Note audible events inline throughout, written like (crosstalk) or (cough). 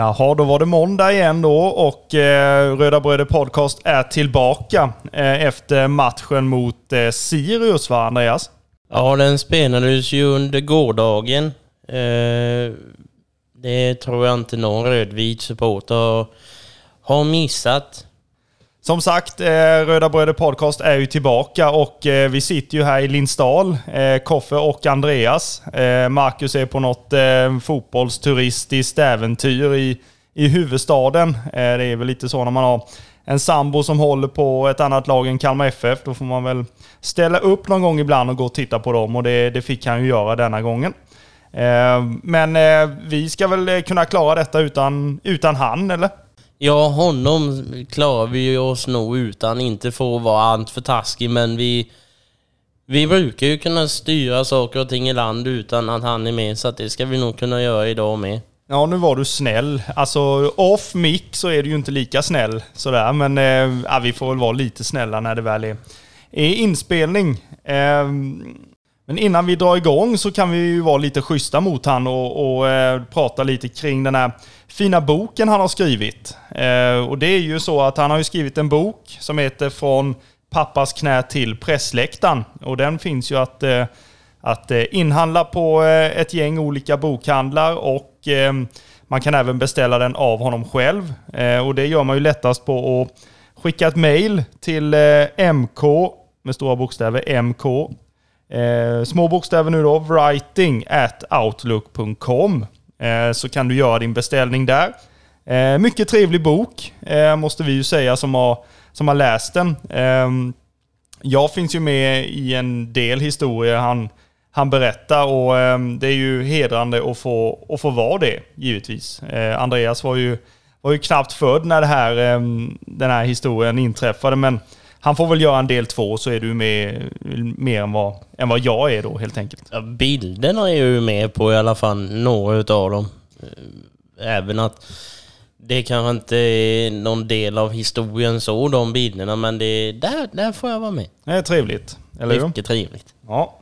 Jaha, då var det måndag igen då och eh, Röda Bröder Podcast är tillbaka eh, efter matchen mot eh, Sirius va, Andreas? Ja, den spelades ju under gårdagen. Eh, det tror jag inte någon rödvit supporter har missat. Som sagt, eh, Röda Bröder Podcast är ju tillbaka och eh, vi sitter ju här i Lindsdal, eh, Koffe och Andreas. Marcus är på något fotbollsturistiskt äventyr i, i huvudstaden. Det är väl lite så när man har en sambo som håller på ett annat lag än Kalmar FF. Då får man väl ställa upp någon gång ibland och gå och titta på dem och det, det fick han ju göra denna gången. Men vi ska väl kunna klara detta utan, utan han, eller? Ja, honom klarar vi oss nog utan, inte för att vara allt för taskig, men vi... Vi brukar ju kunna styra saker och ting i land utan att han är med, så att det ska vi nog kunna göra idag med. Ja, nu var du snäll. Alltså off mic så är du ju inte lika snäll sådär, men eh, vi får väl vara lite snälla när det väl är, är inspelning. Eh, men innan vi drar igång så kan vi ju vara lite schyssta mot han och, och eh, prata lite kring den här fina boken han har skrivit. Eh, och det är ju så att han har ju skrivit en bok som heter Från pappas knä till pressläktaren. Och den finns ju att, eh, att eh, inhandla på eh, ett gäng olika bokhandlar och eh, man kan även beställa den av honom själv. Eh, och det gör man ju lättast på att skicka ett mail till eh, MK med stora bokstäver MK Eh, små bokstäver nu då, writing at outlook.com. Eh, så kan du göra din beställning där. Eh, mycket trevlig bok, eh, måste vi ju säga som har, som har läst den. Ehm, jag finns ju med i en del historier han, han berättar och ehm, det är ju hedrande att få, att få vara det, givetvis. Eh, Andreas var ju, var ju knappt född när det här, ehm, den här historien inträffade, men han får väl göra en del två så är du med mer än vad, än vad jag är då helt enkelt. Ja, bilderna är ju med på i alla fall, några utav dem. Eh, även att det kanske inte är någon del av historien så, de bilderna, men det, där, där får jag vara med. Det är trevligt, eller hur? Mycket trevligt. Ja.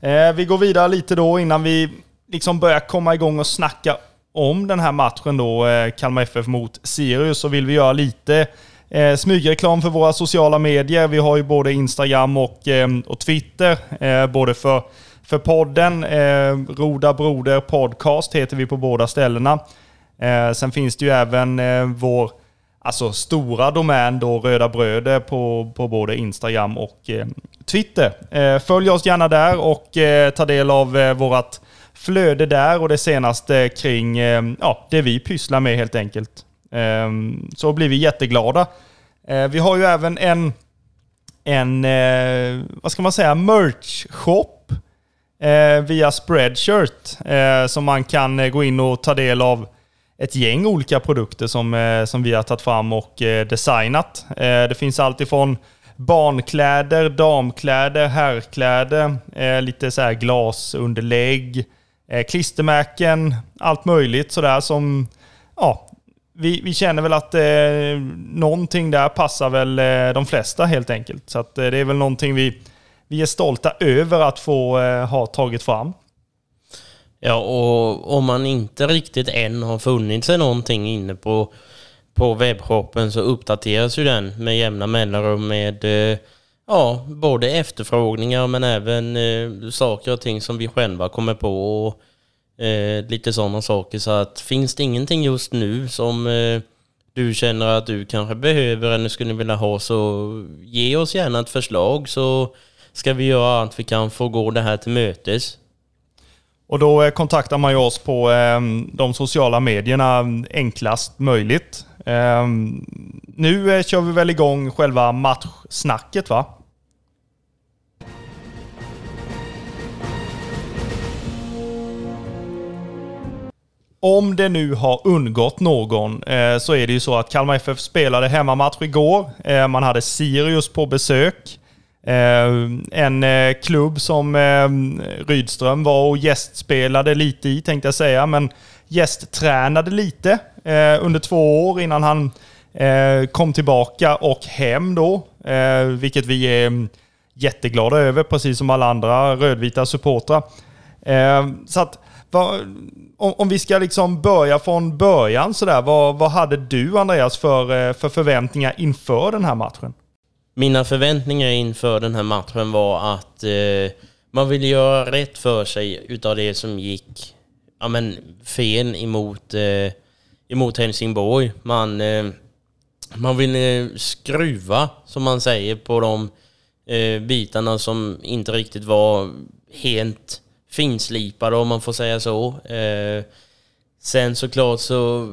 Eh, vi går vidare lite då innan vi liksom börjar komma igång och snacka om den här matchen då, eh, Kalmar FF mot Sirius, så vill vi göra lite Eh, smygreklam för våra sociala medier. Vi har ju både Instagram och, eh, och Twitter. Eh, både för, för podden, eh, Roda Broder Podcast heter vi på båda ställena. Eh, sen finns det ju även eh, vår alltså, stora domän då, Röda Bröder på, på både Instagram och eh, Twitter. Eh, följ oss gärna där och eh, ta del av eh, vårt flöde där och det senaste kring eh, ja, det vi pysslar med helt enkelt. Ehm, så blir vi jätteglada. Eh, vi har ju även en, en eh, vad ska man säga, merch-shop eh, via Spreadshirt som man kan gå in och ta del av ett gäng olika produkter som, som vi har tagit fram och designat. Det finns allt ifrån barnkläder, damkläder, herrkläder, lite så här glasunderlägg, klistermärken, allt möjligt sådär som vi, vi känner väl att eh, någonting där passar väl eh, de flesta helt enkelt. Så att, eh, det är väl någonting vi, vi är stolta över att få eh, ha tagit fram. Ja, och om man inte riktigt än har funnit sig någonting inne på, på webbshoppen så uppdateras ju den med jämna mellanrum med eh, ja, både efterfrågningar men även eh, saker och ting som vi själva kommer på. Och, Eh, lite sådana saker. Så att finns det ingenting just nu som eh, du känner att du kanske behöver eller skulle vilja ha så ge oss gärna ett förslag så ska vi göra allt vi kan för att gå det här till mötes. Och då eh, kontaktar man ju oss på eh, de sociala medierna enklast möjligt. Eh, nu eh, kör vi väl igång själva matchsnacket va? Om det nu har undgått någon eh, så är det ju så att Kalmar FF spelade hemmamatch igår. Eh, man hade Sirius på besök. Eh, en eh, klubb som eh, Rydström var och gästspelade lite i tänkte jag säga, men gästtränade lite eh, under två år innan han kom tillbaka och hem då. vilket vi är mm, jätteglada över, precis som alla andra rödvita supportrar. Så att, om, om, vi ska liksom börja från början sådär, vad, vad hade du Andreas för, eh, för förväntningar inför den här matchen? Mina förväntningar inför den här matchen var att eh, man ville göra rätt för sig utav det som gick ja, men, fel emot, eh, emot Helsingborg. Man, eh, man ville skruva, som man säger, på de eh, bitarna som inte riktigt var helt finslipade om man får säga så. Eh, sen såklart så...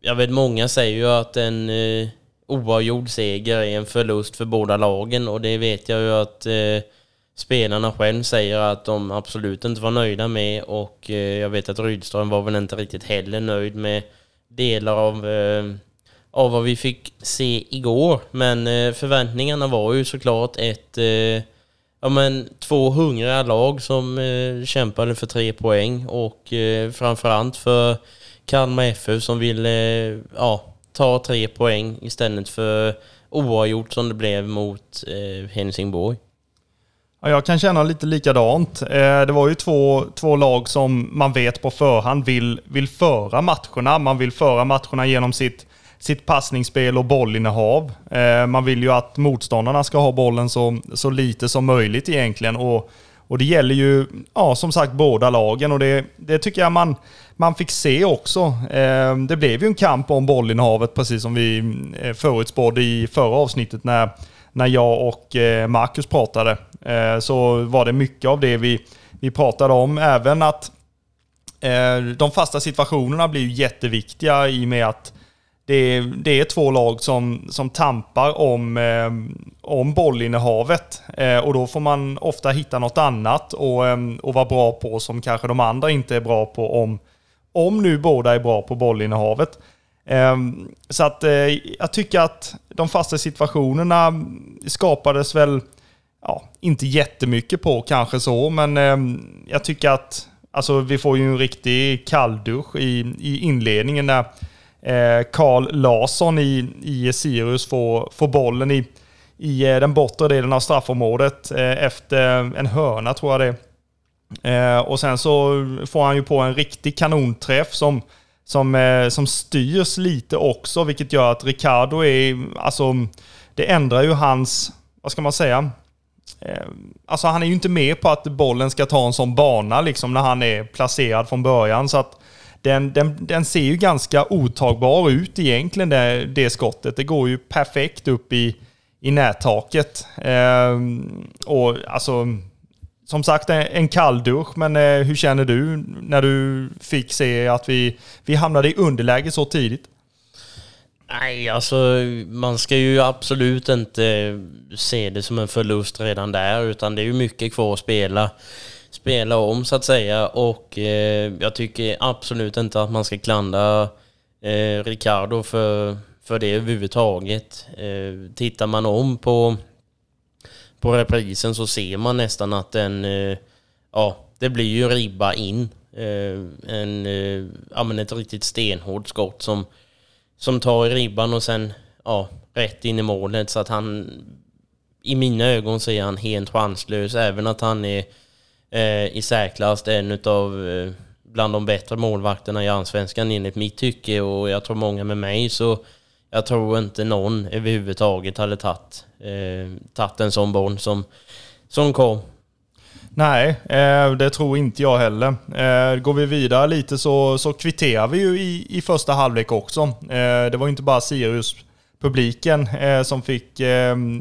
Jag vet många säger ju att en eh, oavgjord seger är en förlust för båda lagen och det vet jag ju att eh, spelarna själv säger att de absolut inte var nöjda med och eh, jag vet att Rydström var väl inte riktigt heller nöjd med delar av, eh, av vad vi fick se igår. Men eh, förväntningarna var ju såklart ett eh, ja, men, två hungriga lag som eh, kämpade för tre poäng och eh, framförallt för Kalmar FF som ville eh, ja, ta tre poäng istället för oavgjort som det blev mot eh, Helsingborg. Ja, jag kan känna lite likadant. Eh, det var ju två, två lag som man vet på förhand vill, vill föra matcherna. Man vill föra matcherna genom sitt sitt passningsspel och bollinnehav. Eh, man vill ju att motståndarna ska ha bollen så, så lite som möjligt egentligen. Och, och det gäller ju, ja, som sagt, båda lagen och det, det tycker jag man, man fick se också. Eh, det blev ju en kamp om bollinnehavet, precis som vi eh, förutspådde i förra avsnittet när, när jag och eh, Marcus pratade. Eh, så var det mycket av det vi, vi pratade om. Även att eh, de fasta situationerna blir ju jätteviktiga i och med att det, det är två lag som, som tampar om, eh, om bollinnehavet. Eh, och då får man ofta hitta något annat och, eh, och vara bra på som kanske de andra inte är bra på om, om nu båda är bra på bollinnehavet. Eh, så att eh, jag tycker att de fasta situationerna skapades väl, ja, inte jättemycket på kanske så, men eh, jag tycker att alltså, vi får ju en riktig kalldusch i, i inledningen där Eh, Karl Larsson i, i Sirius får, får bollen i, i eh, den bortre delen av straffområdet eh, efter en hörna tror jag det är. Och sen så får han ju på en riktig kanonträff som, som, som styrs lite också, vilket gör att Ricardo är, alltså det ändrar ju hans, vad ska man säga, Alltså han är ju inte med på att bollen ska ta en sån bana liksom när han är placerad från början. Så att den, den, den ser ju ganska otagbar ut egentligen det, det skottet. Det går ju perfekt upp i, i nättaket. Eh, och alltså, som sagt en kalldusch, men eh, hur känner du när du fick se att vi, vi hamnade i underläge så tidigt? Nej, alltså man ska ju absolut inte se det som en förlust redan där, utan det är ju mycket kvar att spela spela om så att säga och eh, jag tycker absolut inte att man ska klandra eh, Ricardo för, för det överhuvudtaget. Eh, tittar man om på, på reprisen så ser man nästan att den, eh, ja, det blir ju ribba in. Eh, en, eh, ja ett riktigt stenhårt skott som, som tar i ribban och sen, ja, rätt in i målet så att han i mina ögon så är han helt chanslös, även att han är eh, i särklass en av eh, bland de bättre målvakterna i Allsvenskan enligt mitt tycke och jag tror många med mig så jag tror inte någon överhuvudtaget hade tagit, eh, tagit en sån boll som, som kom. Nej, eh, det tror inte jag heller. Eh, går vi vidare lite så, så kvitterar vi ju i, i första halvlek också. Eh, det var ju inte bara Sirius-publiken som fick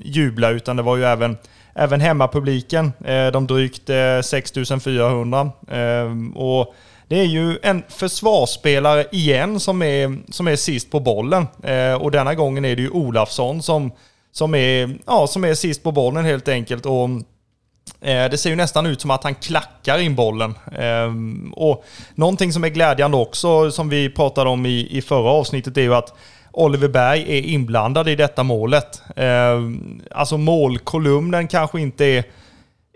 jubla utan det var ju även även hemmapubliken, eh, de drygt eh, 6400. Ehm, och det är ju en försvarsspelare igen som är, som är sist på bollen. Eh, och denna gången är det ju Olafsson som, som, är, ja, som är sist på bollen helt enkelt. Och det ser ju nästan ut som att han klackar in bollen. Ehm, och någonting som är glädjande också, som vi pratade om i, i förra avsnittet, är ju att Oliver Berg är inblandad i detta målet. Eh, alltså målkolumnen kanske inte är,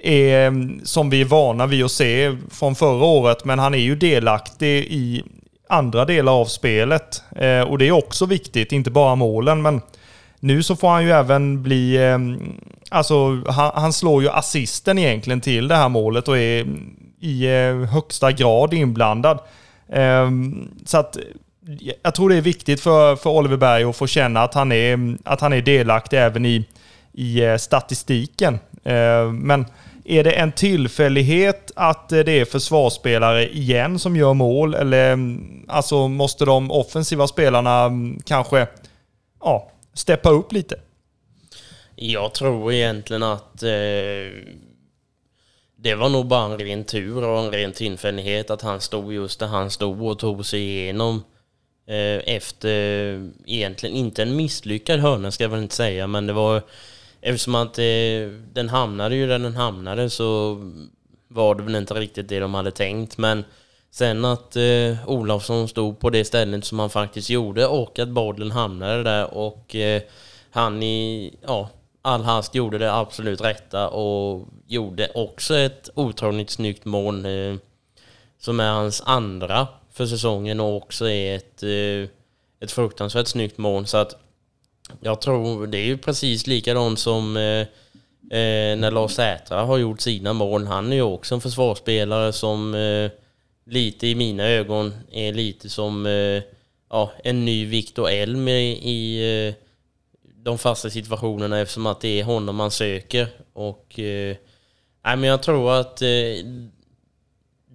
är eh, som vi är vana vid att se från förra året, men han är ju delaktig i andra delar av spelet. Eh, och det är också viktigt, inte bara målen, men nu så får han ju även bli... Eh, alltså, han, han, slår ju assisten egentligen till det här målet och är i eh, högsta grad inblandad. Eh, så att jag tror det är viktigt för, för Oliver Berg att få känna att han är, att han är delaktig även i, i eh, statistiken. Eh, men är det en tillfällighet att eh, det är försvarsspelare igen som gör mål? Eller mm, alltså, måste de offensiva spelarna mm, kanske ja, steppa upp lite? Jag tror egentligen att eh, det var nog bara en ren tur och en ren tillfällighet att han stod just där han stod och tog sig igenom eh, Eh, efter eh, egentligen inte en misslyckad hörna ska jag väl inte säga men det var eftersom att eh, den hamnade ju där den hamnade så var det väl inte riktigt det de hade tänkt. Men sen att eh, Olofsson stod på det stället som han faktiskt gjorde och att bollen hamnade där och eh, han i, ja, all hast gjorde det absolut rätta och gjorde också ett otroligt snyggt mål eh, som är hans andra för säsongen och också är ett, eh, ett fruktansvärt snyggt mål. Så att jag tror det är ju precis likadant som eh, eh när Lars Sätra har gjort sina mål. Han är ju också en försvarsspelare som eh, lite i mina ögon är lite som eh, ja, en ny Viktor Elm i, i eh, de fasta situationerna eftersom att det är honom man söker. Och eh, nej, men jag tror att eh,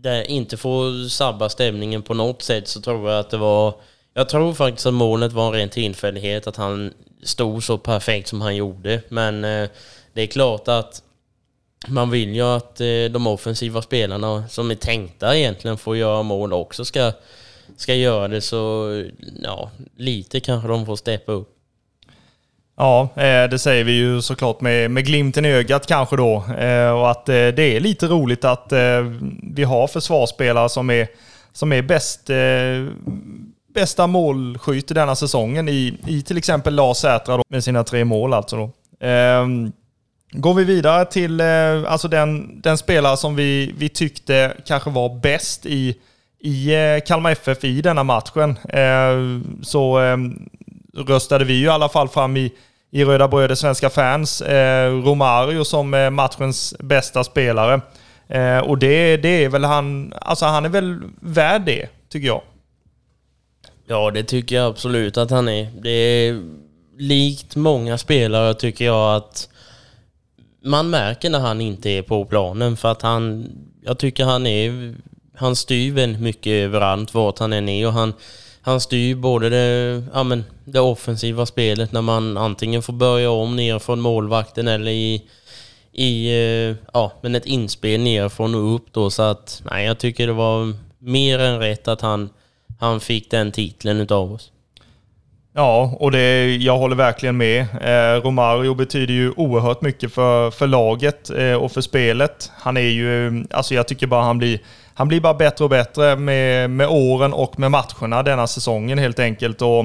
det inte får sabba stämningen på något sätt så tror jag att det var jag tror faktiskt att målet var en ren tillfällighet att han stod så perfekt som han gjorde. Men eh, det är klart att man vill ju att eh, de offensiva spelarna som är tänkta egentligen får göra mål också ska, ska göra det. Så ja, lite kanske de får steppa upp. Ja, eh, det säger vi ju såklart med, med glimten i ögat kanske då. Eh, och att eh, det är lite roligt att vi har försvarsspelare som är, som är bäst, bästa målskytt denna säsongen i, i till exempel Lars Sätra med sina tre mål alltså då. Ehm, går vi vidare till alltså den, den spelare som vi, vi tyckte kanske var bäst i, i Kalmar FF i denna matchen, ehm, så ehm, röstade vi ju i alla fall fram i, i Röda Bröder Svenska fans eh, Romario som eh, matchens bästa spelare. Eh, och det, det är väl han, alltså han är väl värd det, tycker jag. Ja, det tycker jag absolut att han är. Det är likt många spelare tycker jag att man märker när han inte är på planen för att han, jag tycker han är, han styr väldigt mycket överallt vart han än är och han, han styr både det, ja, men det offensiva spelet när man antingen får börja om ner från målvakten eller i, i eh, ja, men ett inspel nerifrån och upp då. Så att nej, jag tycker det var mer än rätt att han, han fick den titeln utav oss. Ja, och det, jag håller verkligen med. Eh, Romario betyder ju oerhört mycket för, för laget eh, och för spelet. Han är ju, alltså jag tycker bara han blir han blir bara bättre och bättre med, med åren och med matcherna denna säsongen helt enkelt. Och,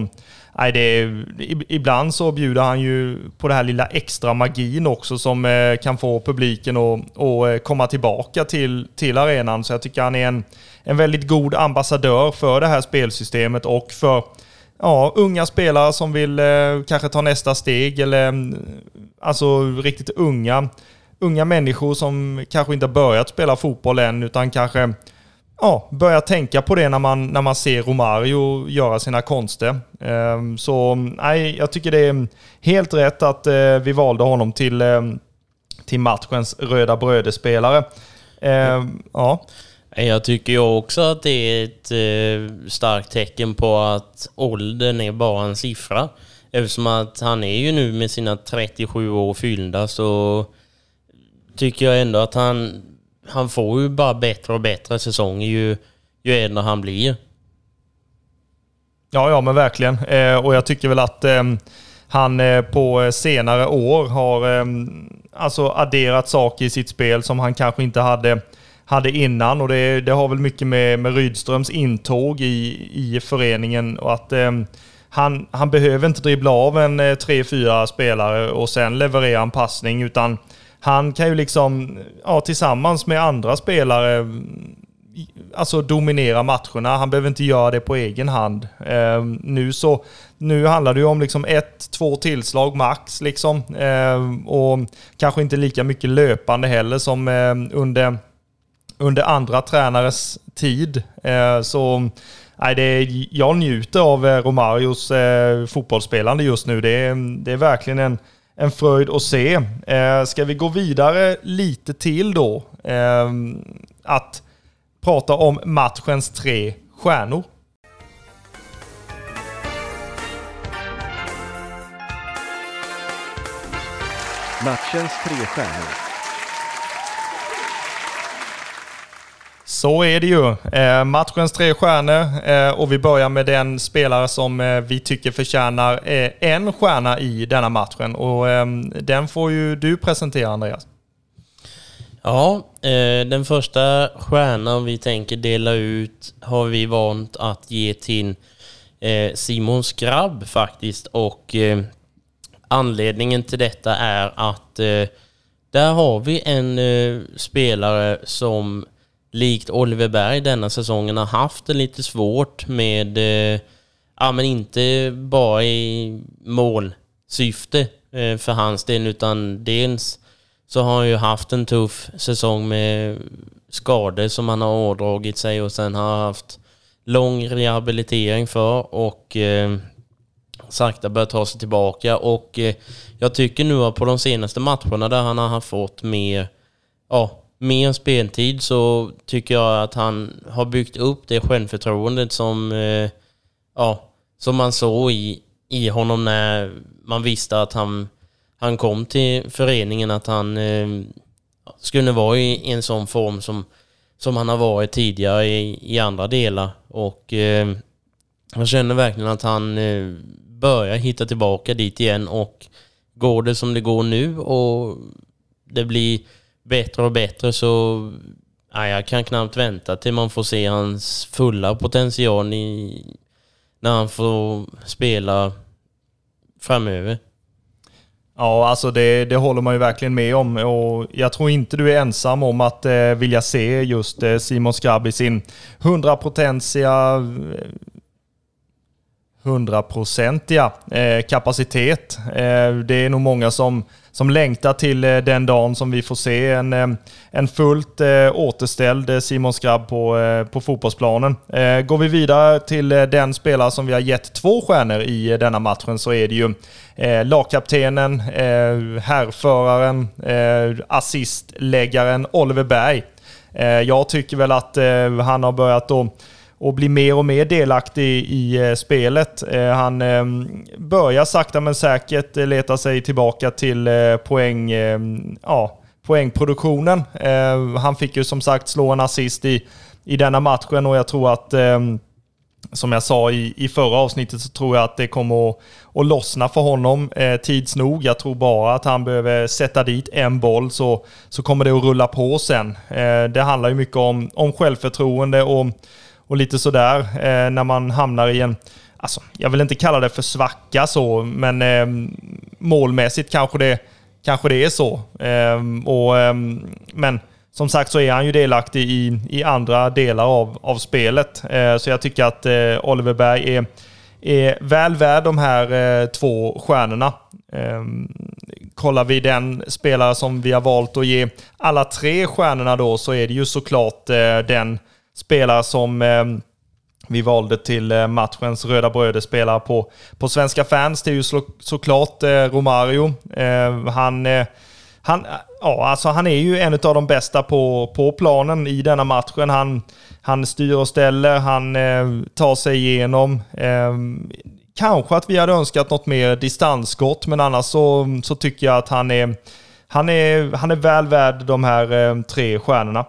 nej, det är, ibland så bjuder han ju på det här lilla extra magin också som eh, kan få publiken att och, eh, komma tillbaka till, till arenan. Så jag tycker han är en, en väldigt god ambassadör för det här spelsystemet och för ja, unga spelare som vill eh, kanske ta nästa steg eller mm, alltså riktigt unga unga människor som kanske inte har börjat spela fotboll än, utan kanske ja, börjar tänka på det när man, när man ser Romario göra sina konster. Ehm, så nej, jag tycker det är helt rätt att eh, vi valde honom till, ehm, till matchens röda brödespelare. Ehm, ja. Jag tycker ju också att det är ett eh, starkt tecken på att åldern är bara en siffra. Eftersom att han är ju nu med sina 37 år fyllda så tycker jag ändå att han, han får ju bara bättre och bättre säsonger ju, ju äldre han blir. Ja, ja men verkligen. Eh, och jag tycker väl att eh, han eh, på senare år har eh, alltså adderat saker i sitt spel som han kanske inte hade, hade innan. Och det, det har väl mycket med, med Rydströms intåg i, i föreningen och att eh, han, han behöver inte dribbla av en eh, 3-4 spelare och sen leverera en passning utan han kan ju liksom, ja, tillsammans med andra spelare, alltså dominera matcherna. Han behöver inte göra det på egen hand. Eh, nu så, nu handlar det ju om liksom ett, två tillslag max liksom. Eh, och kanske inte lika mycket löpande heller som eh, under under andra tränares tid. Eh, så nej, det är, jag njuter av eh, Romarios eh, fotbollsspelande just nu. Det är, det är verkligen en, en fröjd att se. Eh, ska vi gå vidare lite till då? Eh, att prata om matchens tre stjärnor. Matchens tre stjärnor. Så är det ju. Eh, matchens tre stjärnor eh, och vi börjar med den spelare som eh, vi tycker förtjänar eh, en stjärna i denna matchen. Och eh, den får ju du presentera Andreas. Ja, eh, den första stjärnan vi tänker dela ut har vi vant att ge till eh, Simon Skrabb faktiskt. Och eh, anledningen till detta är att eh, där har vi en spelare som likt Oliver Berg denna säsongen har haft det lite svårt med, eh, ja men inte bara i målsyfte eh, för hans del utan dels så har han ju haft en tuff säsong med skador som han har ådragit sig och sen har haft lång rehabilitering för och eh, sakta börjat ta sig tillbaka och eh, jag tycker nu på de senaste matcherna där han har fått mer, ja, mer speltid så tycker jag att han har byggt upp det självförtroendet som, eh, ja, som man såg i, i honom när man visste att han, han kom till föreningen, att han eh, skulle vara i en sån form som, som han har varit tidigare i, i andra delar. Och eh, jag känner verkligen att han eh, börjar hitta tillbaka dit igen och går det som det går nu och det blir bättre och bättre så ja, jag kan knappt vänta till man får se hans fulla potential i, när han får spela framöver. Ja, alltså det, det håller man ju verkligen med om och jag tror inte du är ensam om att eh, vilja se just eh, Simon Skrabb i sin hundraprocentiga eh, hundraprocentiga eh, kapacitet. Eh, det är nog många som, som längtar till eh, den dagen som vi får se en, eh, en fullt eh, återställd Simon Skrabb på, på fotbollsplanen. Går vi vidare till den spelare som vi har gett två stjärnor i denna matchen så är det ju lagkaptenen, härföraren, assistläggaren Oliver Berg. Jag tycker väl att han har börjat då och blir mer och mer delaktig i eh, spelet. Eh, han ehm, börjar sakta men säkert eh, leta sig tillbaka till poäng, ehm, ja, poängproduktionen. Han fick ju som sagt slå en assist i, i denna matchen och jag tror att ehm, som jag sa i, i förra avsnittet så tror jag att det kommer att, att lossna för honom eh, tids nog. Jag tror bara att han behöver sätta dit en boll så, så kommer det att rulla på sen. Eh, det handlar ju mycket om, om självförtroende och och lite sådär eh, när man hamnar i en, alltså, jag vill inte kalla det för svacka så, men eh, målmässigt kanske det, kanske det är så. Eh, och, eh, men som sagt så är han ju delaktig i, i andra delar av, av spelet. Eh, så jag tycker att eh, Oliver Berg är, är väl värd de här eh, två stjärnorna. Ehm, kollar vi den spelare som vi har valt att ge alla tre stjärnorna då så är det ju såklart eh, den spelare som eh, vi valde till eh, matchens röda bröder-spelare på, på Svenska fans. Det är ju så, såklart eh, Romario. Eh, han, eh, han, ja, alltså han är ju en av de bästa på, på planen i denna matchen. Han, han styr och ställer, han tar sig igenom. Kanske att vi hade önskat något mer distansskott, men annars så, så tycker jag att han är, han, är, han är väl värd de här tre stjärnorna.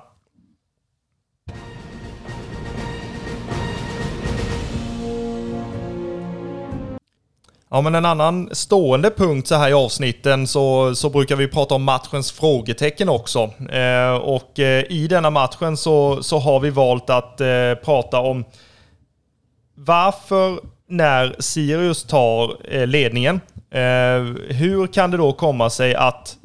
Ja, men en annan stående punkt så här i avsnitten så, så brukar vi prata om matchens frågetecken också. Eh, och eh, i denna matchen så, så har vi valt att eh, prata om varför när Sirius tar eh, ledningen, eh, hur kan det då komma sig att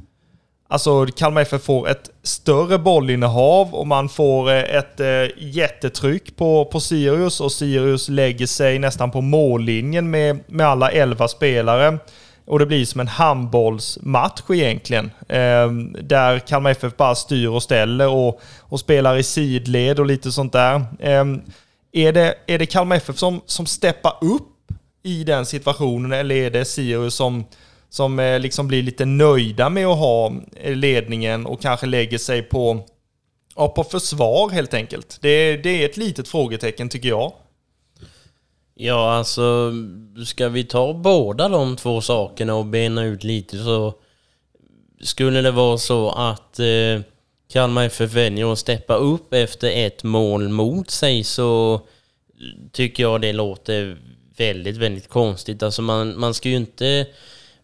Alltså Kalmar FF får ett större bollinnehav och man får eh, ett eh, jättetryck på, på Sirius och Sirius lägger sig nästan på mållinjen med, med alla elva spelare. och det blir som en handbollsmatch egentligen. Eh, där Kalmar FF bara styr och ställer och, och spelar i sidled och lite sånt där. Eh, är, det, är det Kalmar FF som, som steppar upp i den situationen eller är det Sirius som, som eh, liksom blir lite nöjda med att ha eh, ledningen och kanske lägger sig på, ja, på försvar helt enkelt? Det, det är ett litet frågetecken tycker jag. Ja, alltså ska vi ta båda de två sakerna och bena ut lite så skulle det vara så att eh, Kalmar FF väljer att steppa upp efter ett mål mot sig så tycker jag det låter väldigt, väldigt konstigt. Alltså man, man ska ju inte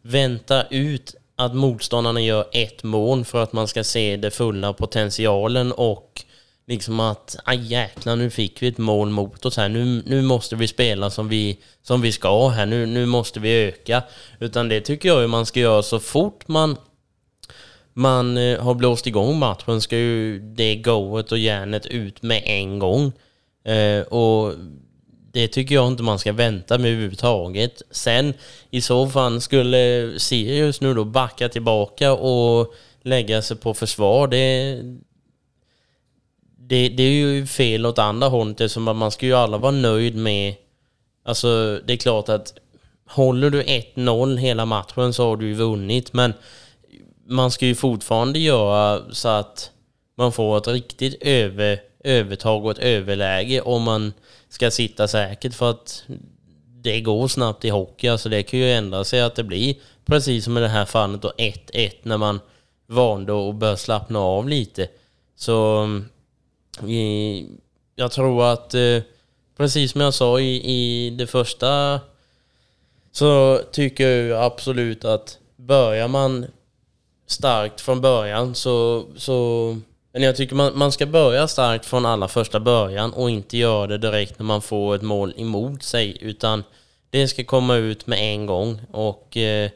vänta ut att motståndarna gör ett mål för att man ska se det fulla potentialen och liksom att aj jäklar nu fick vi ett mål mot oss här. Nu, nu måste vi spela som vi, som vi ska här. Nu, nu måste vi öka. Utan det tycker jag man ska göra så fort man man eh, har blåst igång matchen ska ju det goet och järnet ut med en gång. Eh, och det tycker jag inte man ska vänta med överhuvudtaget. Sen i så fall skulle Sirius nu då backa tillbaka och lägga sig på försvar. Det, det, det är ju fel åt andra hållet eftersom man ska ju alla vara nöjd med... Alltså det är klart att håller du 1-0 hela matchen så har du ju vunnit men man ska ju fortfarande göra så att man får ett riktigt över, övertag och ett överläge om man ska sitta säkert för att det går snabbt i hockey. Alltså det kan ju ändra sig att det blir precis som i det här fallet då 1-1 när man vande och börjar slappna av lite. Så mm, jag tror att eh, precis som jag sa i, i det första så tycker jag absolut att börjar man starkt från början så, så men jag tycker man, man ska börja starkt från allra första början och inte göra det direkt när man får ett mål emot sig utan det ska komma ut med en gång och eh,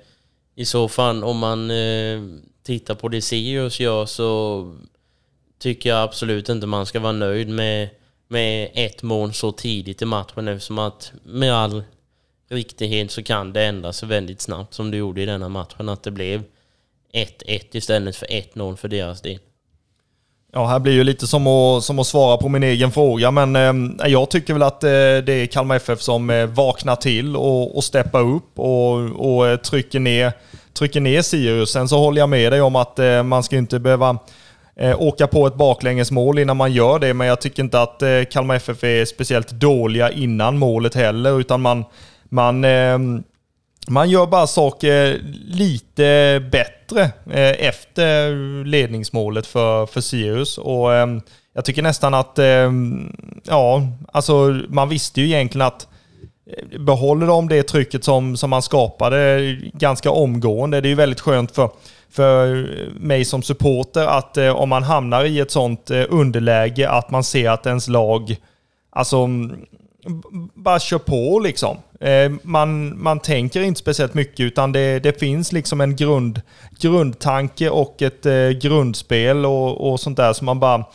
i så fall om man eh, tittar på det Sirius gör så tycker jag absolut inte man ska vara nöjd med, med ett mål så tidigt i matchen eftersom att med all riktighet så kan det ändra sig väldigt snabbt som det gjorde i denna matchen att det blev 1-1 istället för 1-0 för deras del. Ja, här blir ju lite som att, som att svara på min egen fråga, men eh, jag tycker väl att eh, det är Kalmar FF som eh, vaknar till och, och steppar upp och, och eh, trycker, ner, trycker ner Sirius. Sen så håller jag med dig om att eh, man ska inte behöva eh, åka på ett baklängesmål innan man gör det, men jag tycker inte att eh, Kalmar FF är speciellt dåliga innan målet heller, utan man, man ehm, man gör bara saker lite bättre eh, efter ledningsmålet för, för Sirius. Och eh, jag tycker nästan att, eh, ja, alltså man visste ju egentligen att behåller de det trycket som, som man skapade ganska omgående. Det är ju väldigt skönt för, för mig som supporter att om man hamnar i ett sånt underläge att man ser att ens lag, alltså bara kör på liksom. Eh, man, man tänker inte speciellt mycket utan det, det finns liksom en grund, grundtanke och ett eh, grundspel och, och sånt där som man bara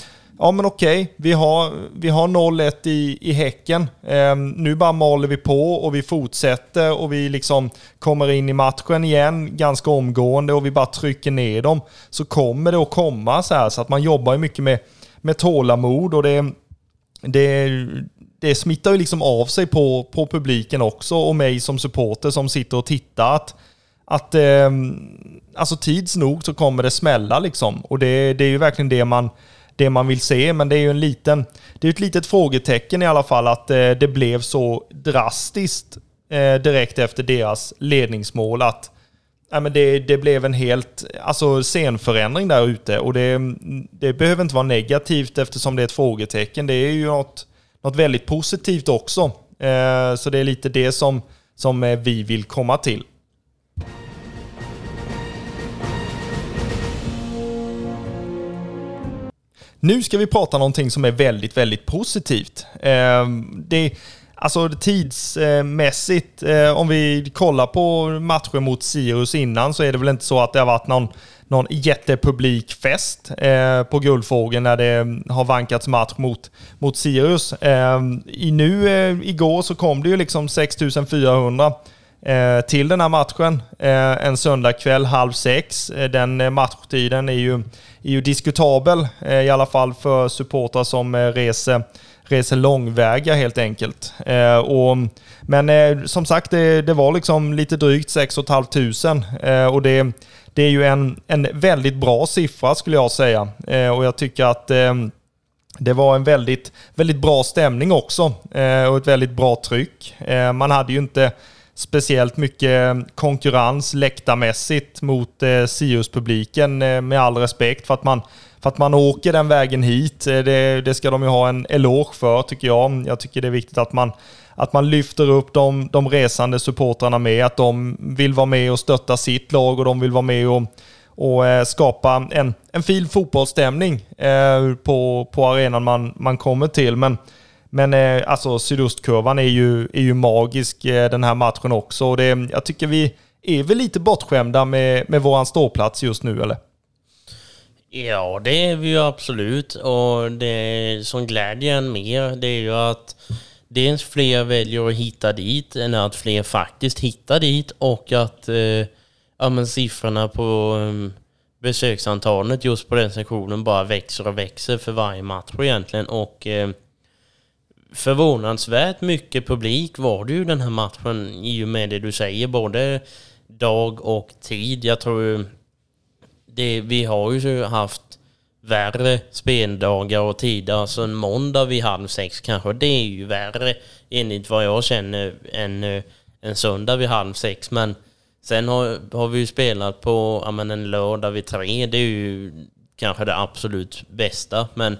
Ja men okej, vi har, vi har 0-1 i, i Häcken. Eh, nu bara maler vi på och vi fortsätter och vi liksom kommer in i matchen igen ganska omgående och vi bara trycker ner dem. Så kommer det att komma så här så att man jobbar ju mycket med, med tålamod och det, det, det smittar ju liksom av sig på, på publiken också och mig som supporter som sitter och tittar. Att, att eh, alltså tids nog så kommer det smälla liksom. Och det, det är ju verkligen det man, det man vill se. Men det är ju en liten, det är ett litet frågetecken i alla fall att eh, det blev så drastiskt eh, direkt efter deras ledningsmål. att Ja, men det, det blev en helt alltså, scenförändring där ute och det, det behöver inte vara negativt eftersom det är ett frågetecken. Det är ju något, något väldigt positivt också. Eh, så det är lite det som, som eh, vi vill komma till. Nu ska vi prata någonting som är väldigt, väldigt positivt. Eh, det, alltså tidsmässigt, eh, om vi kollar på matcher mot Sirius innan så är det väl inte så att det har varit någon någon jättepublikfest eh, på Guldfågeln när det mm, har vankats match mot, mot Sirius. Eh, i nu, eh, igår så kom det ju liksom 6400 eh, till den här matchen. Eh, en söndagkväll halv sex. Eh, den eh, matchtiden är ju, är ju diskutabel, eh, i alla fall för supportrar som eh, reser, reser långväga helt enkelt. Eh, och, men eh, som sagt, det, det, var liksom lite drygt 6 500 och det, det är ju en, en väldigt bra siffra skulle jag säga. Eh, och jag tycker att eh, det var en väldigt, väldigt bra stämning också eh, och ett väldigt bra tryck. man hade ju inte speciellt mycket konkurrens läktarmässigt mot eh, Sirius-publiken eh, med all respekt för att man för att man åker den vägen hit. Eh, det, det, ska de ju ha en eloge för tycker jag. Jag tycker det är viktigt att man, att man lyfter upp de, de resande supportrarna med, att de vill vara med och stötta sitt lag och de vill vara med och, och eh, skapa en, en fin fotbollsstämning eh, på, på arenan man, man kommer till. Men men eh, alltså sydostkurvan är ju, är ju magisk eh, den här matchen också. Och det, jag tycker vi är väl lite bortskämda med, med våran ståplats just nu, eller? Ja, det är vi ju absolut. Och det som glädjer en mer, det är ju att dels fler väljer att hitta dit än att fler faktiskt hittar dit och att eh, ja, men siffrorna på eh, besöksantalet just på den sektionen bara växer och växer för varje match egentligen. Och eh, förvånansvärt mycket publik var det ju den här matchen i och med det du säger, både dag och tid. Jag tror det, vi har ju haft värre speldagar och tider, alltså en måndag vid halv sex kanske, det är ju värre enligt vad jag känner än eh, en söndag vid halv sex. Men sen har, har vi ju spelat på ja, men en lördag vid tre, det är ju kanske det absolut bästa. Men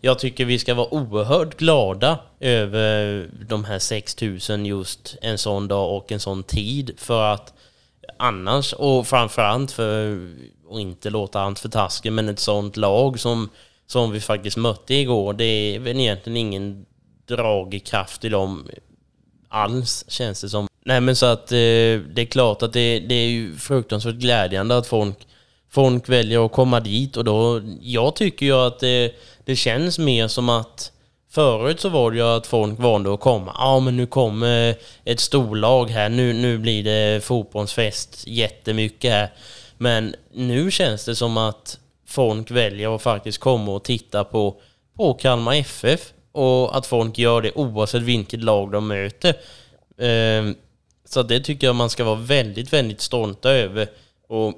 jag tycker vi ska vara oerhört glada över de här 6000 just en sån dag och en sån tid för att annars, och framförallt för och inte låta allt för tasken, men ett sånt lag som, som vi faktiskt mötte igår, det är väl egentligen ingen dragkraft i dem alls känns det som. Nej men så att eh, det är klart att det, det är ju fruktansvärt glädjande att folk folk väljer att komma dit och då, jag tycker ju att det, det känns mer som att Förut så var det ju att folk valde att komma. Ja, men nu kommer ett storlag här. Nu, nu blir det fotbollsfest jättemycket här. Men nu känns det som att folk väljer att faktiskt komma och titta på, på Kalmar FF. Och att folk gör det oavsett vilket lag de möter. Ehm, så det tycker jag man ska vara väldigt, väldigt stolta över. Och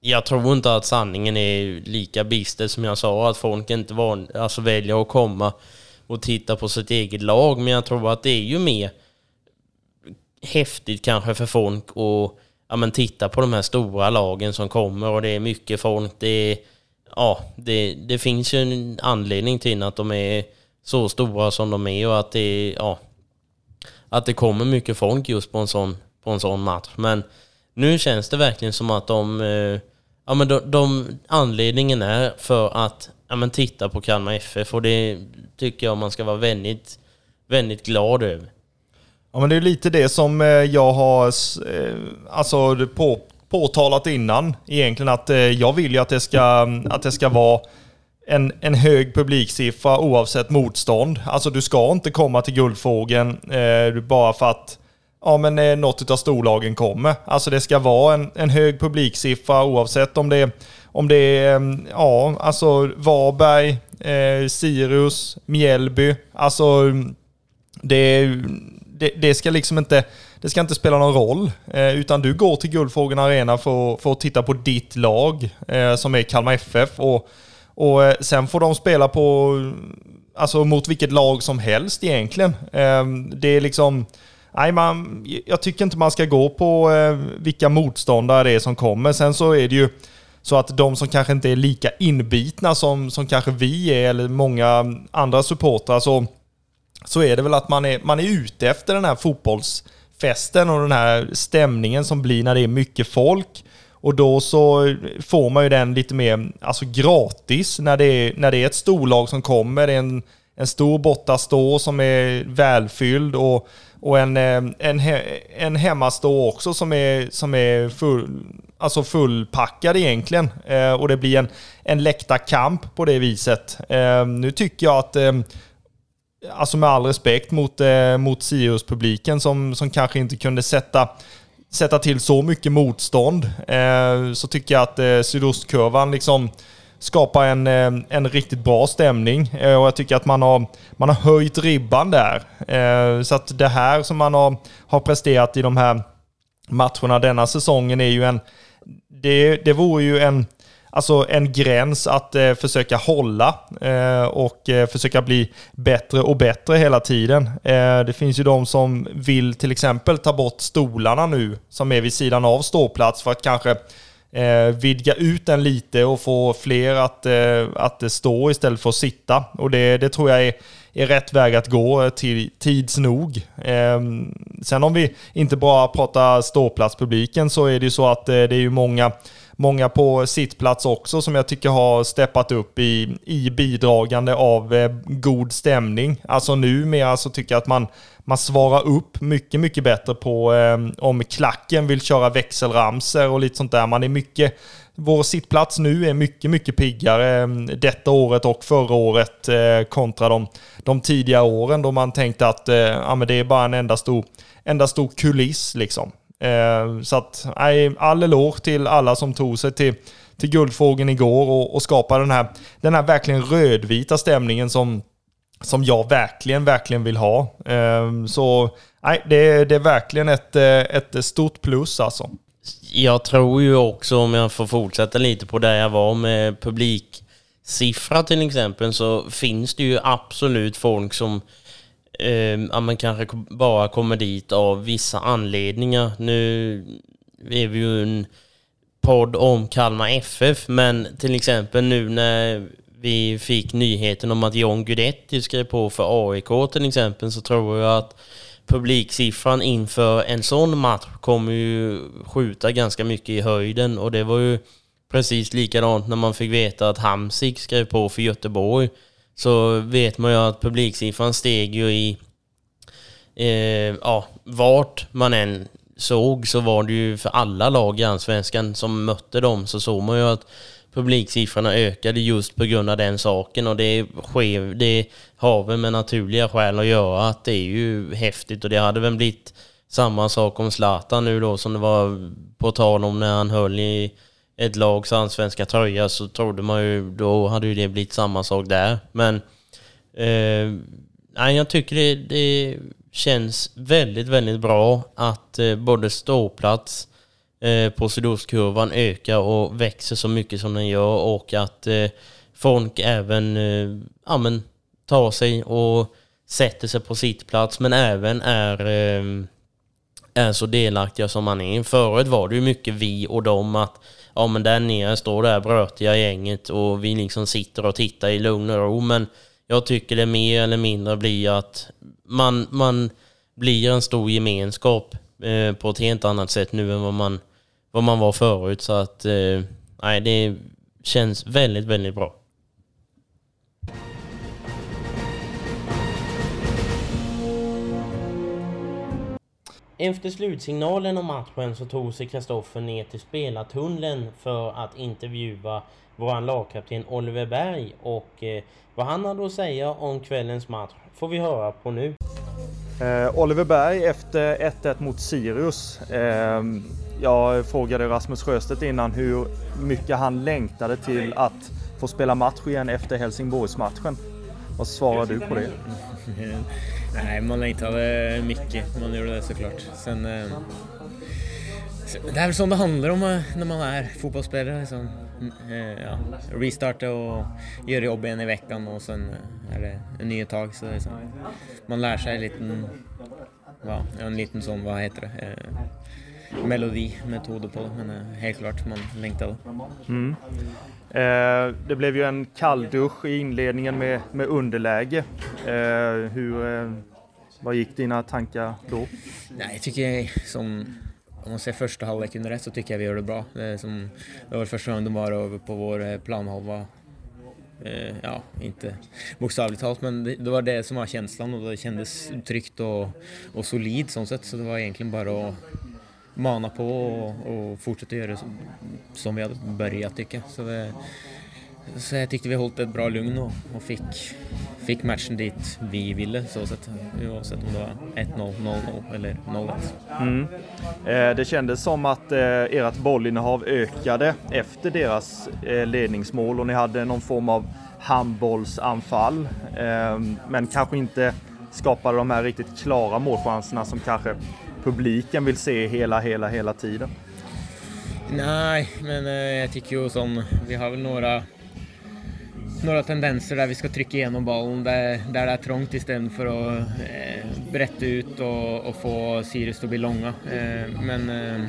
jag tror inte att sanningen är lika bister som jag sa, att folk inte van, alltså väljer att komma och titta på sitt eget lag. Men jag tror att det är ju mer häftigt kanske för folk att ja, men titta på de här stora lagen som kommer och det är mycket folk. Det, är, ja, det, det finns ju en anledning till att de är så stora som de är och att det, ja, att det kommer mycket folk just på en sån, på en sån match. Men nu känns det verkligen som att de eh, Ja men de, de, anledningen är för att ja, men titta på Kalmar FF och det tycker jag man ska vara väldigt, väldigt glad över. Ja men det är lite det som eh, jag har eh, alltså, på, påtalat innan egentligen att eh, jag vill ju att det ska, att det ska vara en, en hög publiksiffra oavsett motstånd. Alltså du ska inte komma till Guldfågeln eh, bara för att ja, men eh, något av storlagen kommer. Alltså det ska vara en, en hög publiksiffra oavsett om det är, om det är ja, alltså Varberg, eh, Sirius, Mjällby. Alltså det, är det, det, ska liksom inte, det ska inte spela någon roll. Eh, utan du går till Guldfågeln Arena för, för att titta på ditt lag eh, som är Kalmar FF. Och, och eh, sen får de spela på, alltså mot vilket lag som helst egentligen. Eh, det är liksom Nej, man, jag tycker inte man ska gå på eh, vilka motståndare det är som kommer. Sen så är det ju så att de som kanske inte är lika inbitna som, som kanske vi är, eller många andra supportrar, så, så är det väl att man är, man är ute efter den här fotbollsfesten och den här stämningen som blir när det är mycket folk. Och då så får man ju den lite mer alltså gratis när det är, när det är ett storlag som kommer. Det är en, en stor bortastå som är välfylld och och en, eh, en, en hemmastå också som är, som är full, alltså fullpackad egentligen. Eh, och det blir en, en läktarkamp på det viset. Eh, nu tycker jag att eh, alltså med all respekt mot, eh, mot Sirius-publiken som, som kanske inte kunde sätta, sätta till så mycket motstånd, eh, så tycker jag att eh, sydostkurvan liksom skapar en, eh, en riktigt bra stämning. Eh, och jag tycker att man har, man har höjt ribban där. Eh, så att det här som man har, har presterat i de här matcherna denna säsongen är ju en... Det, det vore ju en alltså en gräns att eh, försöka hålla eh, och eh, försöka bli bättre och bättre hela tiden. Eh, det finns ju de som vill till exempel ta bort stolarna nu som är vid sidan av ståplats för att kanske eh, vidga ut den lite och få fler att, eh, att stå istället för att sitta. Och det, det tror jag är är rätt väg att gå eh, till tids nog. Eh, sen om vi inte bara pratar ståplatspubliken så är det ju så att eh, det är ju många många på sittplats också som jag tycker har steppat upp i, i bidragande av eh, god stämning. Alltså numera så alltså tycker jag att man, man svarar upp mycket, mycket bättre på eh, om klacken vill köra växelramser och lite sånt där. Man är mycket vår sittplats nu är mycket, mycket piggare eh, detta året och förra året eh, kontra de, de tidiga åren då man tänkte att eh, ja, men det är bara en enda stor, enda stor kuliss liksom. Eh, så att, nej, all eloge till alla som tog sig till, till Guldfågeln igår och, och skapade den här, den här verkligen rödvita stämningen som, som jag verkligen, verkligen vill ha. Eh, så nej, det, det är verkligen ett, eh, ett stort plus alltså. Jag tror ju också, om jag får fortsätta lite på där jag var med publiksiffra till exempel, så finns det ju absolut folk som eh, ja, man kanske bara kommer dit av vissa anledningar. Nu är vi ju en podd om Kalmar FF, men till exempel nu när vi fick nyheten om att John Guidetti skrev på för AIK till exempel, så tror jag att publiksiffran inför en sån match kommer ju skjuta ganska mycket i höjden och det var ju precis likadant när man fick veta att Hamsik skrev på för Göteborg så vet man ju att publiksiffran steg ju i... Eh, ja, vart man än såg så var det ju för alla lag i Allsvenskan som mötte dem så såg man ju att publiksiffrorna ökade just på grund av den saken och det, sker, det har väl med naturliga skäl att göra att det är ju häftigt och det hade väl blivit samma sak om Zlatan nu då som det var på tal om när han höll i ett lags allsvenska tröja så trodde man ju, då hade ju det blivit samma sak där. Men eh, nej, jag tycker det, det känns väldigt, väldigt bra att eh, både ståplats eh, på sydostkurvan ökar och växer så mycket som den gör och att eh, folk även eh, ja, men, tar sig och sätter sig på sitt plats men även är, eh, är så delaktiga som man är. Förut var det ju mycket vi och dem att ja men där nere står det här brötiga gänget och vi liksom sitter och tittar i lugn och ro. Men jag tycker det mer eller mindre blir att man, man blir en stor gemenskap eh, på ett helt annat sätt nu än vad man, vad man var förut. Så att eh, nej, det känns väldigt, väldigt bra. Efter slutsignalen om matchen så tog sig Kristoffer ner till spelartunneln för att intervjua vår lagkapten Oliver Berg och eh, vad han hade att säga om kvällens match får vi höra på nu. Eh, Oliver Berg efter 1-1 mot Sirius. Eh, jag frågade Rasmus Sjöstedt innan hur mycket han längtade till att få spela match igen efter Helsingborgsmatchen. Vad svarar du på det? (laughs) Nej, man längtade mycket. Man gjorde det såklart. Sen, eh, det är väl sånt det handlar om eh, när man är fotbollsspelare. Liksom. Mm, eh, ja, restarta och göra jobb en i veckan och sen eh, är det en ny tag. Så liksom, man lär sig en liten, ja, en liten sån, vad heter det? Eh, melodi, metoder på det. Men eh, helt klart, man längtade. Mm. Eh, det blev ju en kalldusch i inledningen med, med underläge. Eh, hur, eh, vad gick dina tankar då? Nej, jag tycker som om man ser första halvleken rätt så tycker jag vi gör det bra. Det, är som, det var första gången de var över på vår eh, planhalva. Eh, ja, inte bokstavligt talat, men det, det, var det som var känslan och det kändes tryggt och, och solid sånt sett. Så det var egentligen bara att mana på och, och fortsätta göra som, som vi hade börjat tycka. Så det, så jag tyckte vi höll ett bra lugn och, och fick, fick matchen dit vi ville så sett. Oavsett om det var 1-0, 0-0 eller 0-1. Mm. Eh, det kändes som att eh, ert bollinnehav ökade efter deras eh, ledningsmål och ni hade någon form av handbollsanfall. Eh, men kanske inte skapade de här riktigt klara målchanserna som kanske publiken vill se hela, hela, hela tiden. Nej, men eh, jag tycker ju som vi har väl några några tendenser där vi ska trycka igenom bollen där, där det är trångt istället för att eh, brätta ut och, och, få Sirius att bli långa. Eh, men eh,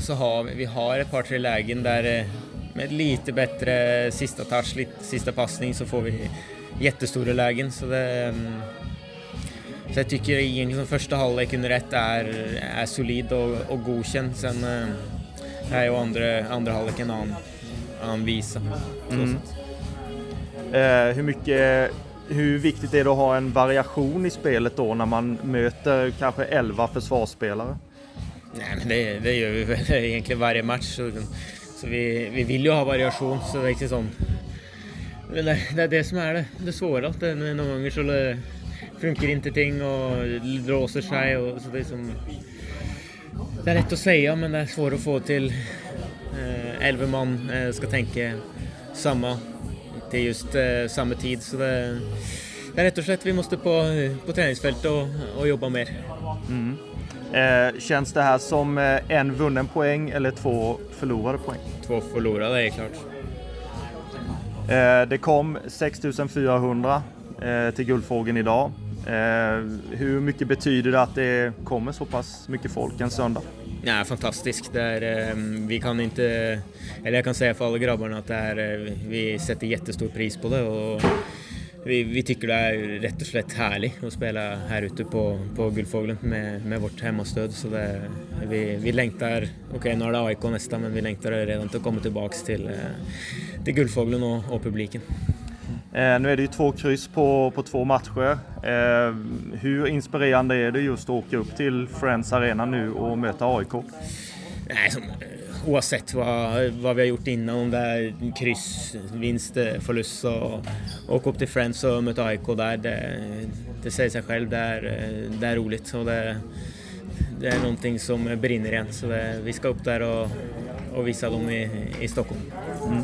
så har vi, vi har ett par tre lägen där eh, med lite bättre sista touch, lite, sista passning så får vi jättestora lägen. Så, det, mm, så jag tycker egentligen första halvlek under ett är, är solid och, och godkänd. Sen eh, är ju andra, andra halvlek en annan han visa. Mm. Eh, hur mycket hur viktigt är det att ha en variation i spelet då när man möter kanske 11 försvarsspelare? Nej, men det, det gör vi väl (laughs) egentligen varje match. Så, så vi, vi vill ju ha variation. Så det är inte sån. Det, det är det som är det, det svåra. Att det, någon gånger så det funkar inte ting och låser sig. Och, så det, är som, det är lätt att säga men det är svårt att få till Eh, elva man eh, ska tänka samma till just eh, samma tid. Så det, det är rätt och slett vi måste på, på träningsfältet och, och jobba mer. Mm. Eh, känns det här som en vunnen poäng eller två förlorade poäng? Två förlorade är klart. Eh, det kom 6400 eh, till Guldfågeln idag. Eh, hur mycket betyder det att det kommer så pass mycket folk en söndag? Ja, fantastiskt. Det är, ehm, vi kan inte, eller jag kan säga för alla grabbarna att det är, eh, vi sätter jättestor pris på det och vi, vi tycker det är rätt och slett härligt att spela här ute på, på Guldfågeln med, med vårt hemmastöd. Så det, vi, vi längtar, okej okay, nu är det AIK nästa, men vi längtar redan till att komma tillbaka till, eh, till Guldfågeln och, och publiken. Eh, nu är det ju två kryss på, på två matcher. Eh, hur inspirerande är det just att åka upp till Friends Arena nu och möta AIK? Nej, som, eh, oavsett vad, vad vi har gjort innan, om det är kryss, vinst, förlust, så åka upp till Friends och möta AIK där, det, det säger sig själv, det är, det är roligt. Och det, det är någonting som brinner igen, så det, vi ska upp där och, och visa dem i, i Stockholm. Mm.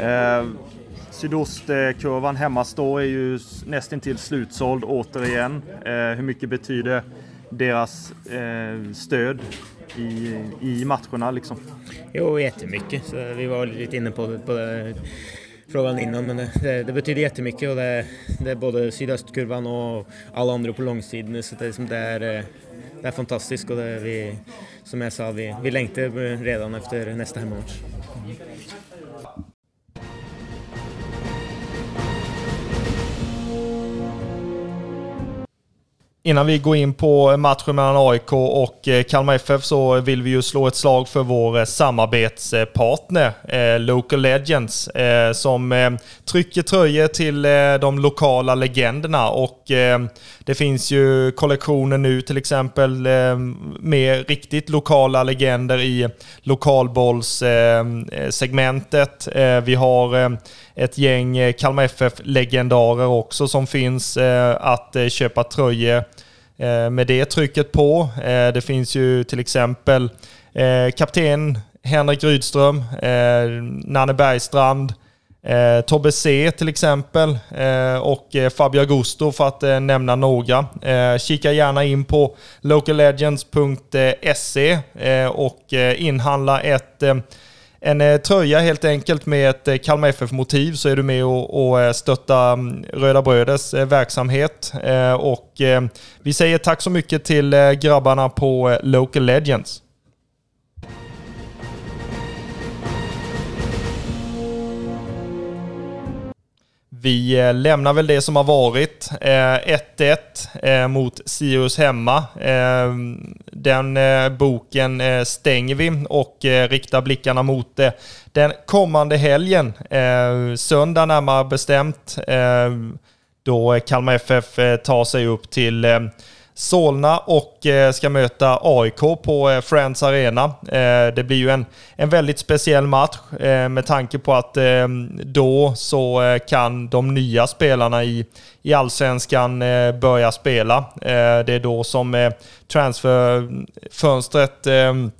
Eh, Sydostkurvan hemmastå är ju nästintill slutsåld återigen. Eh, hur mycket betyder deras eh, stöd i, i matcherna liksom? Jo, jättemycket. Så vi var lite inne på, på det, frågan innan, men det, det, betyder jättemycket och det, det är både sydöstkurvan och alla andra på långsidan. Så det, det, är, eh, det är fantastiskt och det, vi, som jag sa, vi, vi längtar redan efter nästa hemmamatch. Innan vi går in på eh, matchen mellan AIK och eh, Kalmar FF så vill vi ju slå ett slag för vår eh, samarbetspartner Local Legends som trycker tröjor till de lokala legenderna och det finns ju kollektioner nu till exempel ehm, med riktigt lokala legender i lokalbollssegmentet. Eh, vi har eh, ett gäng eh, Kalmar FF-legendarer också som finns att köpa tröjor med det trycket på. Det finns ju till exempel kapten Henrik Rydström, Nanne Bergstrand, Eh, Tobbe C till exempel eh, och eh, Fabio Augusto för att eh, nämna några. Eh, kika gärna in på locallegends.se eh, och inhandla ett en eh, tröja helt enkelt med ett eh, Kalmar FF-motiv så är du med och, och stöttar mm, Röda Bröders verksamhet. Och vi säger tack så mycket till grabbarna på Local Legends. Vi eh, lämnar väl det som har varit. Eh, 1-1 eh, mot Sirius hemma. Den boken stänger vi och riktar blickarna mot den kommande helgen. Söndag närmare bestämt. Då Kalmar FF tar sig upp till Solna och eh, ska möta AIK på eh, Friends Arena. Eh, det blir ju en, en väldigt speciell match med tanke på att ehm, då så kan de nya spelarna i, i Allsvenskan börja spela. Det är då som transferfönstret ehm,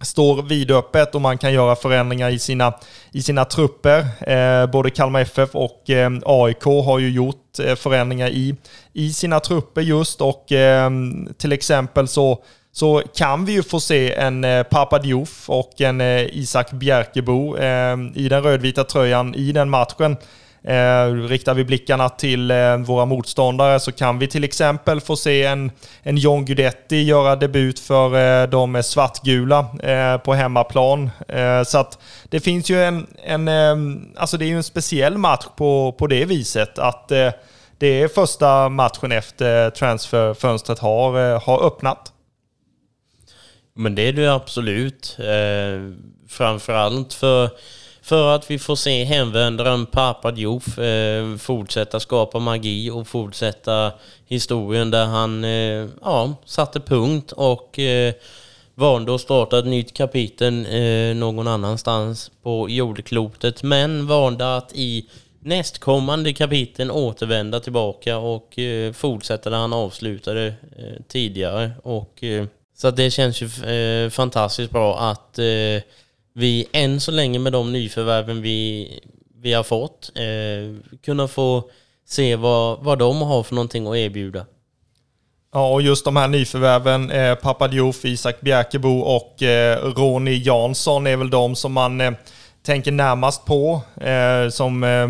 står vidöppet och man kan göra förändringar i sina, i sina trupper. Eh, både Kalmar FF och eh, AIK har ju gjort eh, förändringar i, i sina trupper just och eh, till exempel så, så kan vi ju få se en eh, Papa Diouf och en eh, Isak Bjerkebo eh, i den rödvita tröjan i den matchen. Eh, riktar vi blickarna till eh, våra motståndare så kan vi till exempel få se en, en John Guidetti göra debut för eh, de svartgula eh, på hemmaplan. Eh, så att det finns ju en, en eh, alltså det är ju en speciell match på, på det viset att eh, det är första matchen efter transferfönstret har, eh, har öppnat. Men det är det absolut. Eh, framförallt för för att vi får se hemvändaren Papa Diouf eh, fortsätta skapa magi och fortsätta historien där han eh, ja, satte punkt och eh, valde att starta ett nytt kapitel eh, någon annanstans på jordklotet men valde att i nästkommande kapitel återvända tillbaka och eh, fortsätta där han avslutade eh, tidigare. Och, eh, så det känns ju eh, fantastiskt bra att eh, vi än så länge med de nyförvärven vi, vi har fått eh, kunna få se vad, vad de har för någonting att erbjuda. Ja, och just de här nyförvärven, eh, Papadiouf, Isak Bjerkebo och eh, Ronny Jansson är väl de som man eh, tänker närmast på. Eh, som eh,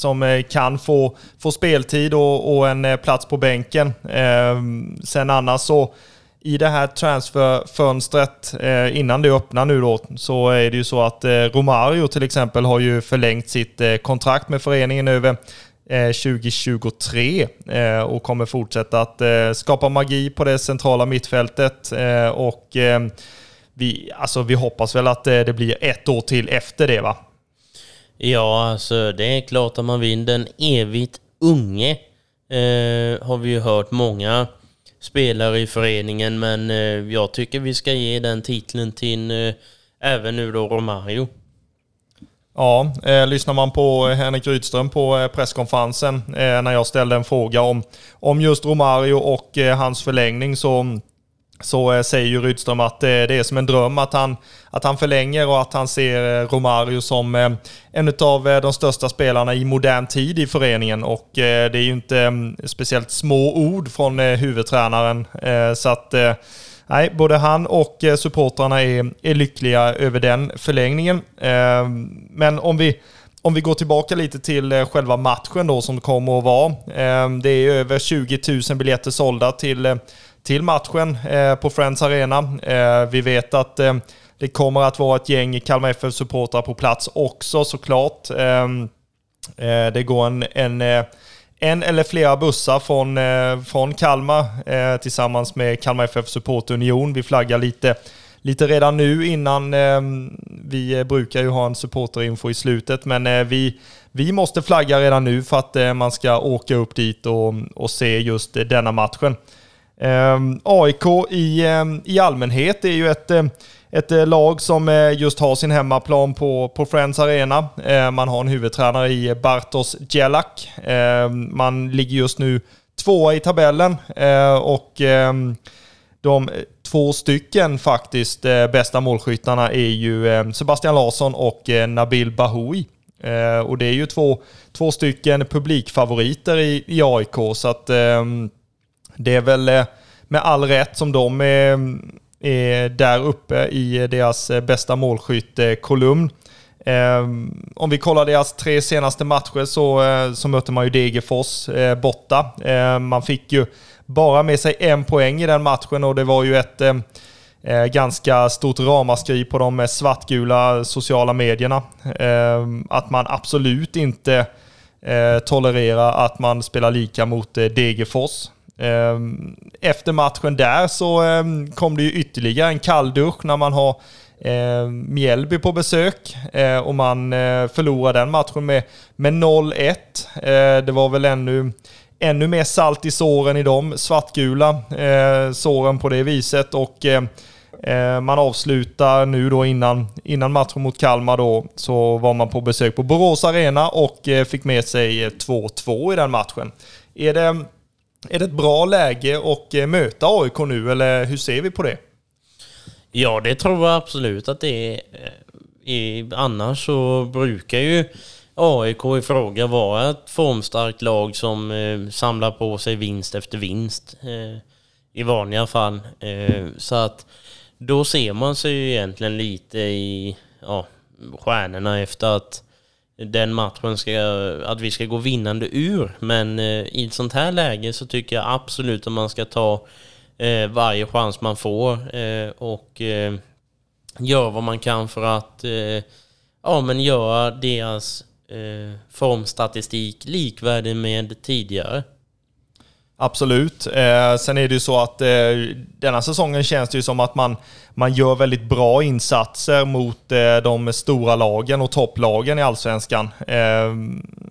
som eh, kan få, få speltid och, och en eh, plats på bänken. Eh, sen annars så i det här transferfönstret eh, innan det öppnar nu då så är det ju så att eh, Romario till exempel har ju förlängt sitt eh, kontrakt med föreningen över eh, 2023 eh, och kommer fortsätta att eh, skapa magi på det centrala mittfältet och vi, alltså vi hoppas väl att det blir ett år till efter det va? Ja, alltså det är klart att man vinner den evigt unge. Eh, har vi ju hört många spelare i föreningen men eh, jag tycker vi ska ge den titeln till eh, även nu då Romario. Ja, eh, lyssnar man på eh, Henrik Rydström på eh, presskonferensen eh, när jag ställde en fråga om, om just Romario och eh, hans förlängning så så eh, säger ju Rydström att eh, det är som en dröm att han, att han förlänger och att han ser eh, Romario som en av de största spelarna i modern tid i föreningen. Och det är ju inte mm, speciellt små ord från huvudtränaren. Så att nej, både han och supportrarna är, är lyckliga över den förlängningen. Men om vi om vi går tillbaka lite till själva matchen då som kommer att vara. Det är över 20 000 biljetter sålda till till matchen eh, på Friends Arena. Eh, vi vet att eh, det kommer att vara ett gäng Kalmar FF-supportrar på plats också såklart. Ehm, det går en, en, en eller flera bussar från, från Kalmar tillsammans med Kalmar FF Support Union. Vi flaggar lite, lite redan nu innan ehm, vi brukar ju ha en supporterinfo i slutet, men vi, vi måste flagga redan nu för att man ska åka upp dit och, och se just denna matchen. Ehm, AIK i, ehm, i allmänhet är ju ett, ehm, ett eh, lag som eh, just har sin hemmaplan på, på Friends Arena. Man har en huvudtränare i Bartos Djelak. man ligger just nu tvåa i tabellen eh, och de två stycken faktiskt bästa målskyttarna är ju Sebastian Larsson och Nabil Bahoui. och det är ju två, två stycken publikfavoriter i, i AIK så att det är väl eh, med all rätt som de är, är där uppe i deras eh, bästa målskyttekolumn. Ehm, om vi kollar deras tre senaste matcher så, eh, så mötte man ju Degerfors borta. Ehm, man fick ju bara med sig en poäng i den matchen och det var ju ett ganska stort ramaskri på de svartgula sociala medierna. Ehm, att man absolut inte tolererar att man spelar lika mot Degerfors. Ehm, efter matchen där så ehm, kom det ju ytterligare en kalldusch när man har ehm, Mjällby på besök eh, och man eh, förlorar den matchen med, med 0-1. Eh, det var väl ännu ännu mer salt i såren i de svartgula såren på det viset. Och man avslutar nu då innan, innan matchen mot Kalmar då, så var man på besök på Borås Arena och fick med sig 2-2 i den matchen. Är det, är det ett bra läge att eh, möta AIK nu, eller hur ser vi på det? Ja, det tror jag absolut att det är. Eh, annars så brukar ju AIK i fråga vara ett formstarkt lag som eh, samlar på sig vinst efter vinst i vanliga fall. Så att då ser man sig ju egentligen lite i ja, stjärnorna efter att den matchen ska, att vi ska gå vinnande ur. Men eh, i ett sånt här läge så tycker jag absolut att man ska ta eh, varje chans man får eh, och eh, göra vad man kan för att eh, ja, men göra deras eh, formstatistik likvärdig med tidigare. Absolut. Eh, sen är det ju så att eh, denna säsongen känns det ju som att man, man gör väldigt bra insatser mot eh, de stora lagen och topplagen i Allsvenskan. Eh,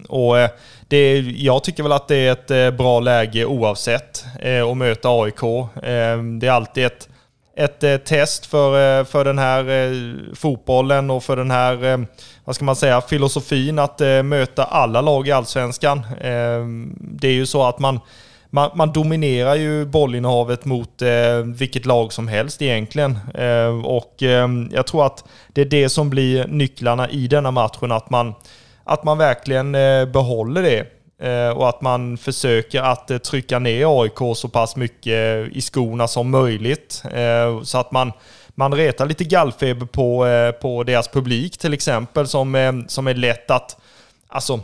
och eh, det, jag tycker väl att det är ett eh, bra läge oavsett eh, att möta AIK. Eh, det är alltid ett, ett eh, test för, för den här fotbollen och för den här, vad ska man säga, filosofin att möta alla lag i Allsvenskan. det är ju så att man man, man, dominerar ju bollinnehavet mot eh, vilket lag som helst egentligen. Eh, och eh, jag tror att det är det som blir nycklarna i denna matchen, att man, att man verkligen eh, behåller det. Eh, och att man försöker att eh, trycka ner AIK så pass mycket i skorna som möjligt. Eh, så att man, man retar lite gallfeber på, på deras publik till exempel, som, som är lätt att... Alltså,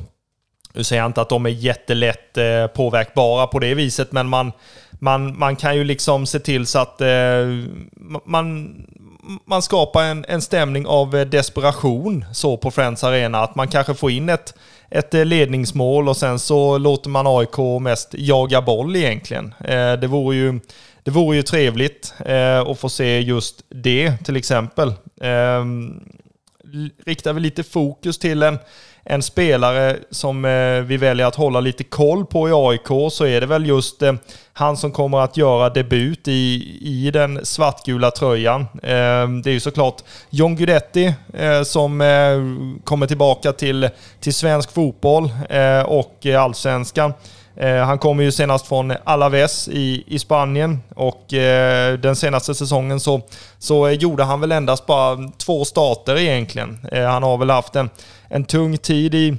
nu säger jag inte att de är jättelätt eh, påverkbara på det viset, men man, man, man kan ju liksom se till så att eh, man, man skapar en, en stämning av eh, desperation så på Friends Arena. Att man kanske får in ett, ett eh, ledningsmål och sen så låter man AIK mest jaga boll egentligen. Eh, det vore ju, det vore ju trevligt eh, att få se just det till exempel. Eh, riktar vi lite fokus till en en spelare som eh, vi väljer att hålla lite koll på i AIK så är det väl just eh, han som kommer att göra debut i, i den svartgula tröjan. Eh, det är ju såklart John Guidetti eh, som eh, kommer tillbaka till, till svensk fotboll eh, och allsvenskan. Han kommer ju senast från Alaves i, i Spanien och eh, den senaste säsongen så, så gjorde han väl endast bara två starter egentligen. Eh, han har väl haft en, en tung tid i,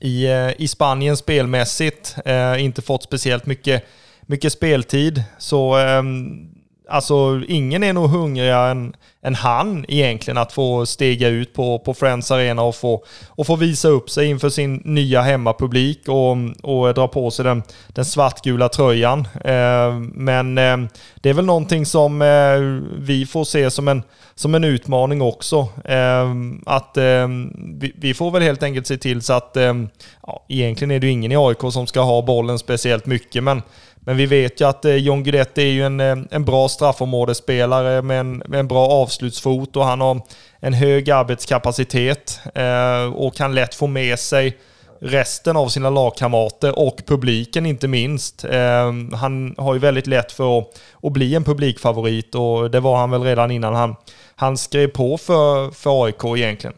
i, eh, i Spanien spelmässigt. Eh, inte fått speciellt mycket, mycket speltid. Så eh, alltså ingen är nog hungrigare än, än han egentligen att få stiga ut på, på Friends Arena och få, och få visa upp sig inför sin nya hemmapublik och, och dra på sig den, den svartgula tröjan. Eh, men eh, det är väl någonting som eh, vi får se som en, som en utmaning också. Eh, att eh, vi, vi, får väl helt enkelt se till så att, eh, ja, egentligen är det ju ingen i AIK som ska ha bollen speciellt mycket, men men vi vet ju att eh, John Guidetti är ju en, eh, en bra straffområdesspelare med en, med en bra avslutsfot och han har en hög arbetskapacitet eh, och kan lätt få med sig resten av sina lagkamrater och publiken inte minst. han har ju väldigt lätt för att, att, bli en publikfavorit och det var han väl redan innan han, han skrev på för, för AIK egentligen.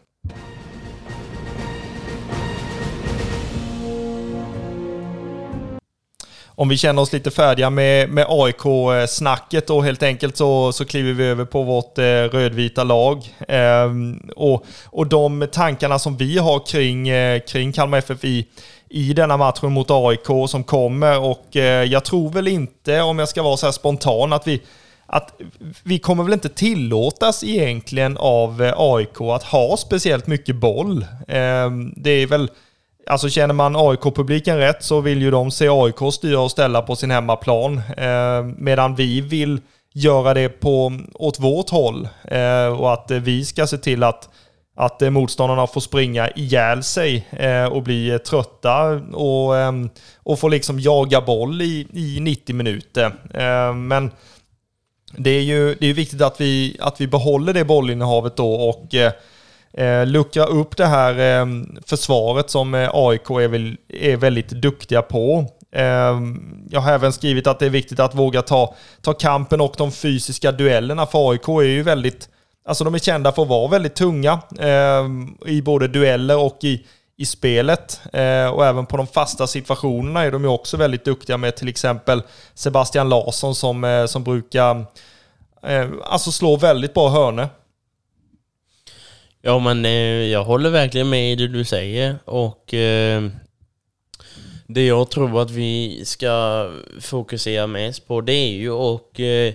Om vi känner oss lite färdiga med, med AIK-snacket och helt enkelt så, så kliver vi över på vårt eh, rödvita lag. Eh, och, och de tankarna som vi har kring, eh, kring Kalmar FF i, i denna matchen mot AIK som kommer och eh, jag tror väl inte, om jag ska vara så här spontan, att vi att vi kommer väl inte tillåtas egentligen av eh, AIK att ha speciellt mycket boll. Ehm, det är väl Alltså känner man AIK-publiken rätt så vill ju de se AIK styra och ställa på sin hemmaplan. Eh, medan vi vill göra det på, åt vårt håll. Eh, och att vi ska se till att, att eh, motståndarna får springa ihjäl sig eh, och bli eh, trötta och, eh, och få liksom jaga boll i, i 90 minuter. Eh, men det är ju det är viktigt att vi, att vi behåller det bollinnehavet då och eh, eh, luckra upp det här eh, försvaret som eh, AIK är, väl, är väldigt duktiga på. Ehm, jag har även skrivit att det är viktigt att våga ta, ta kampen och de fysiska duellerna, för AIK är ju väldigt, alltså de är kända för att vara väldigt tunga ehm, i både dueller och i, i spelet. Eh, och även på de fasta situationerna är de ju också väldigt duktiga med till exempel Sebastian Larsson som, eh, som brukar eh, alltså slå väldigt bra hörne. Ja men eh, jag håller verkligen med i det du säger och eh, det jag tror att vi ska fokusera mest på det är ju att eh,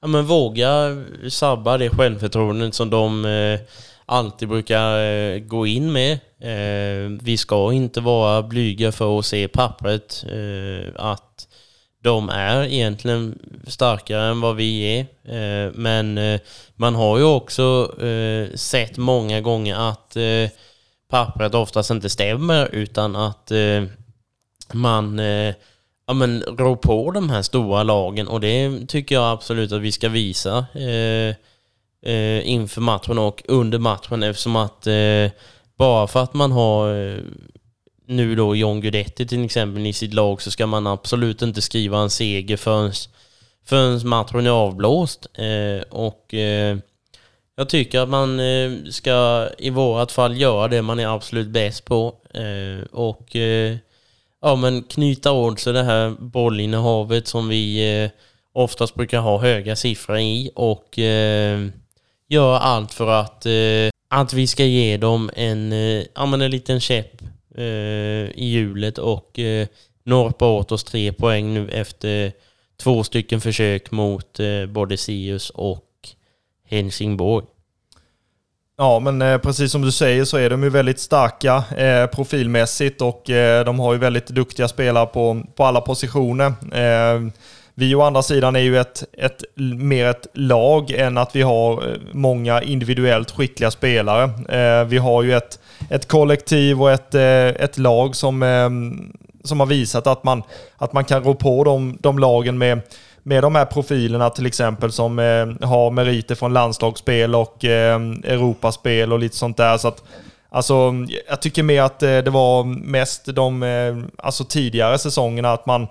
ja, men våga sabba det självförtroendet som de alltid brukar gå in med. Eh, vi ska inte vara blyga för att se pappret eh, att de är egentligen starkare än vad vi är. Eh, men eh, man har ju också eh, sett många gånger att pappret oftast inte stämmer utan att man ja, men, rår på de här stora lagen och det tycker jag absolut att vi ska visa inför matchen och under matchen eftersom att bara för att man har nu då John Guidetti till exempel i sitt lag så ska man absolut inte skriva en seger förrän, förrän matchen är avblåst. Eh, och eh, jag tycker att man eh, ska i vårat fall göra det man är absolut bäst på. Eh, och eh, ja, men knyta åt sig det här bollinnehavet som vi eh, oftast brukar ha höga siffror i och eh, göra allt för att eh, att vi ska ge dem en, eh, ja, men en liten käpp Eh, i hjulet och eh, norpa åt oss tre poäng nu efter två stycken försök mot eh, både Sirius och Helsingborg. Ja, men eh, precis som du säger så är de ju väldigt starka eh, profilmässigt och eh, de har ju väldigt duktiga spelare på, på alla positioner. Eh, vi å andra sidan är ju ett, ett, mer ett lag än att vi har eh, många individuellt skickliga spelare. Eh, vi har ju ett, ett kollektiv och ett, eh, ett lag som, ehm, som har visat att man, att man kan rå på de, de lagen med, med de här profilerna till exempel som eh, har meriter från landslagsspel och ehm, Europaspel och lite sånt där. Så att, alltså, jag tycker mer att eh, det var mest de alltså, tidigare säsongerna att man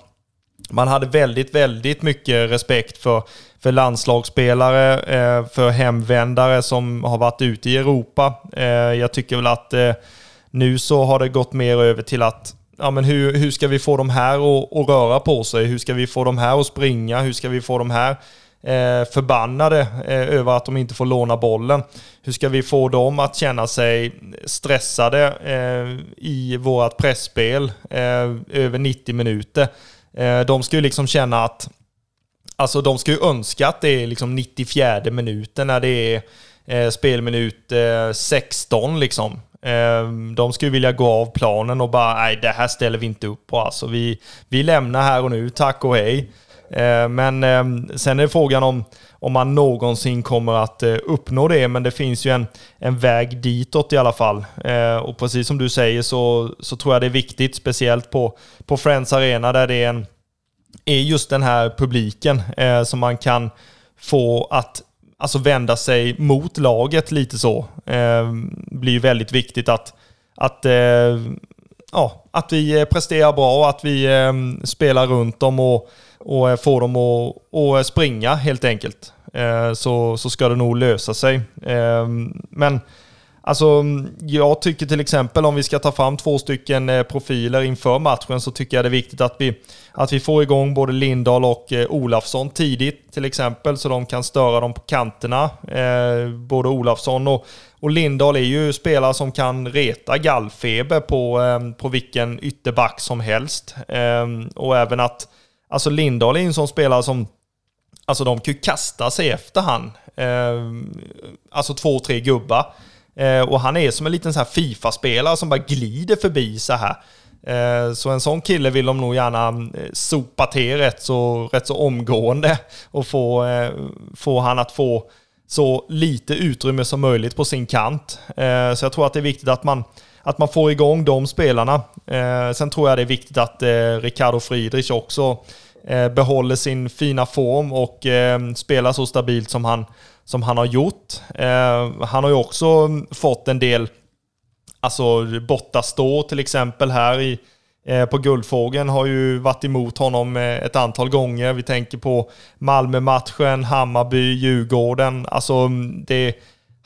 man hade väldigt, väldigt mycket respekt för, för landslagsspelare, eh, för hemvändare som har varit ute i Europa. Eh, jag tycker väl att eh, nu så har det gått mer över till att ja, men hur, hur ska vi få de här att, att röra på sig? Hur ska vi få de här att springa? Hur ska vi få de här eh, förbannade eh, över att de inte får låna bollen? Hur ska vi få dem att känna sig stressade eh, i vårt pressspel eh, över 90 minuter? Eh, de ska ju liksom känna att, alltså de ska ju önska att det är liksom 94 minuten när det är eh, spelminut eh, 16 liksom. De skulle vilja gå av planen och bara, nej det här ställer vi inte upp på alltså. Vi, vi lämnar här och nu, tack och hej. Eh, men eh, sen är frågan om, om man någonsin kommer att eh, uppnå det, men det finns ju en, en väg ditåt i alla fall. Och precis som du säger så, så tror jag det är viktigt, speciellt på, på Friends Arena där det är en är just den här publiken som man kan få att alltså vända sig mot laget lite så. Eh, blir ju väldigt viktigt att, att, eh, ja, att vi presterar bra och att vi eh, spelar runt dem och, och eh, få dem att, att eh, springa helt enkelt. Eh, så, så ska det nog lösa sig. Men Alltså, jag tycker till exempel om vi ska ta fram två stycken profiler inför matchen så tycker jag det är viktigt att vi, att vi får igång både Lindahl och Olafsson tidigt till exempel så de kan störa dem på kanterna. Både Olafsson och, och Lindahl är ju spelare som kan reta gallfeber på, på vilken ytterback som helst. Och även att, alltså Lindahl är en sån spelare som Alltså de kan ju kasta sig efter han. Eh, alltså två, tre gubbar. Eh, och han är som en liten Fifa-spelare som bara glider förbi så här. Eh, så en sån kille vill de nog gärna eh, sopa till rätt så, rätt så omgående och få, eh, få han att få så lite utrymme som möjligt på sin kant. Ehm, så jag tror att det är viktigt att man, att man får igång de spelarna. Eh, sen tror jag det är viktigt att eh, Ricardo Friedrich också eh, behåller sin fina form och spelar så stabilt som han, som han har gjort. Eh, han har ju också mm, fått en del, alltså bortastå till exempel här i, på Guldfågeln har ju varit emot honom ett antal gånger. Vi tänker på Malmö-matchen, Hammarby, Djurgården. Alltså mm, det,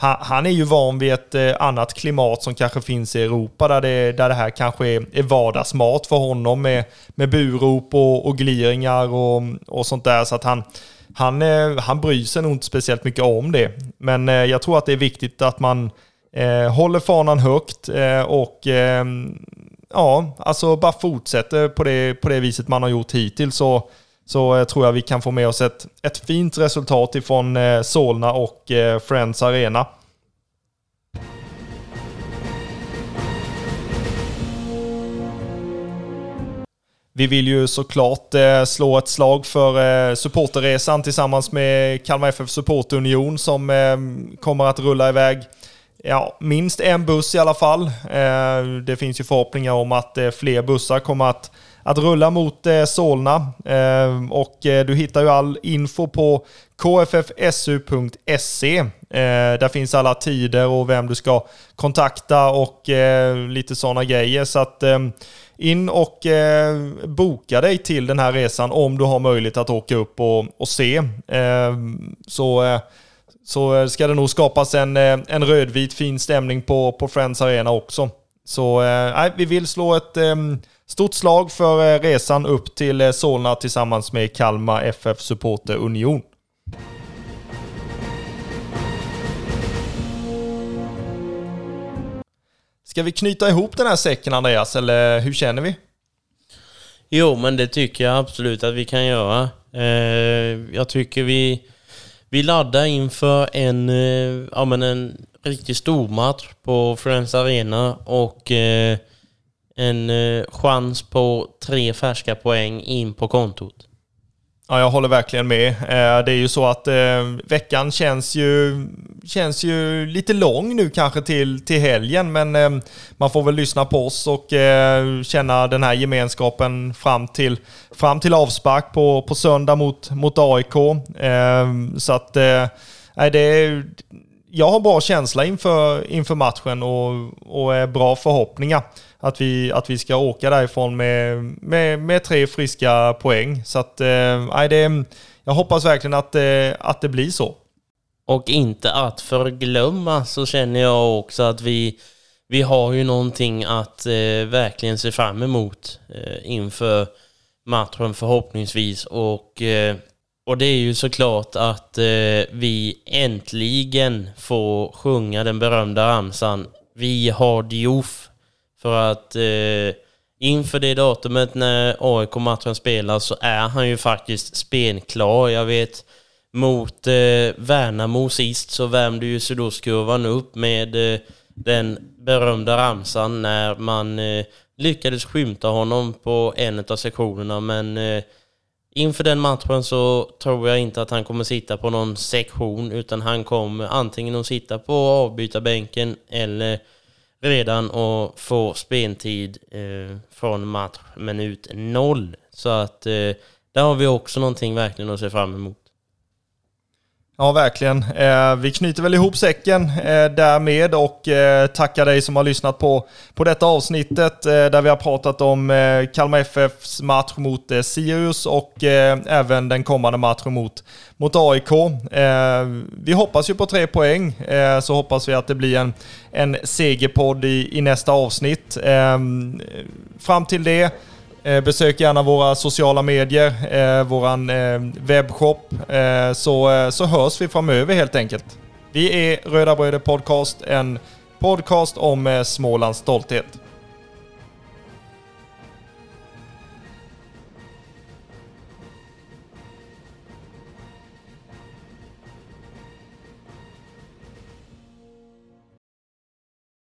han är ju van vid ett eh, annat klimat som kanske finns i Europa där det, där det här kanske är, är vardagsmat för honom med, med burop och, och gliringar och, och sånt där. Så att han, han, eh, han bryr sig nog inte speciellt mycket om det. Men eh, jag tror att det är viktigt att man eh, håller fanan högt eh, och eh, ja, alltså bara fortsätter på det, på det viset man har gjort hittills Och, så eh, tror jag vi kan få med oss ett, ett fint resultat ifrån eh, Solna och eh, Friends Arena. Vi vill ju såklart slå ett slag för supporterresan tillsammans med Kalmar FF Supportunion som kommer att rulla iväg Ja, minst en buss i alla fall. Det finns ju förhoppningar om att fler bussar kommer att, att rulla mot eh, Solna. Eh, och eh, du hittar ju all info på kffsu.se. Där finns alla tider och vem du ska kontakta och lite sådana grejer. Så att in och boka dig till den här resan om du har möjlighet att åka upp och, och se. Så så ska det nog skapas en, en rödvit fin stämning på, på Friends Arena också. Så eh, vi vill slå ett eh, stort slag för eh, resan upp till eh, Solna tillsammans med Kalmar FF Supporter Union. Ska vi knyta ihop den här säcken Andreas, eller hur känner vi? Jo, men det tycker jag absolut att vi kan göra. Eh, jag tycker vi vi laddar inför en, eh, ja, men en riktigt stor match på Friends Arena och eh, en eh, chans på tre färska poäng in på kontot. Ja, jag håller verkligen med. Eh, det är ju så att eh, veckan känns ju, känns ju lite lång nu kanske till, till helgen, men man får väl lyssna på oss och känna den här gemenskapen fram till, fram till avspark på, på söndag mot, mot AIK. Så att, nej, det är, jag har bra känsla inför, inför matchen och, och bra förhoppningar att vi, att vi ska åka därifrån med, med, med tre friska poäng. Så att, eh, det, jag hoppas verkligen att, eh, att det blir så. Och inte att förglömma så känner jag också att vi, vi har ju någonting att eh, verkligen se fram emot eh, inför matchen förhoppningsvis. Och, eh, och det är ju såklart att eh, vi äntligen får sjunga den berömda ramsan Vi har Diouf för att eh, inför det datumet när AIK-matchen spelas så är han ju faktiskt spenklar. Jag vet mot eh, Värnamo sist så värmde ju sydostkurvan upp med eh, den berömda ramsan när man eh, lyckades skymta honom på en av sektionerna men eh, inför den matchen så tror jag inte att han kommer sitta på någon sektion utan han kommer antingen att sitta på avbytarbänken eller redan att få speltid eh, från matchminut noll. Så att eh, där har vi också någonting verkligen att se fram emot. Ja, verkligen. Eh, vi knyter väl ihop säcken eh, därmed och eh, tackar dig som har lyssnat på, på detta avsnittet där vi har pratat om Kalmar FFs match mot Sirius och även den kommande matchen mot, mot AIK. vi hoppas ju på tre poäng, så hoppas vi att det blir en, en segerpodd i, i nästa avsnitt. fram till det Eh, besök gärna våra sociala medier, eh, våran eh, webbshop, eh, så, eh, så hörs vi framöver helt enkelt. Vi är Röda Bröder Podcast, en podcast om eh, Smålands stolthet.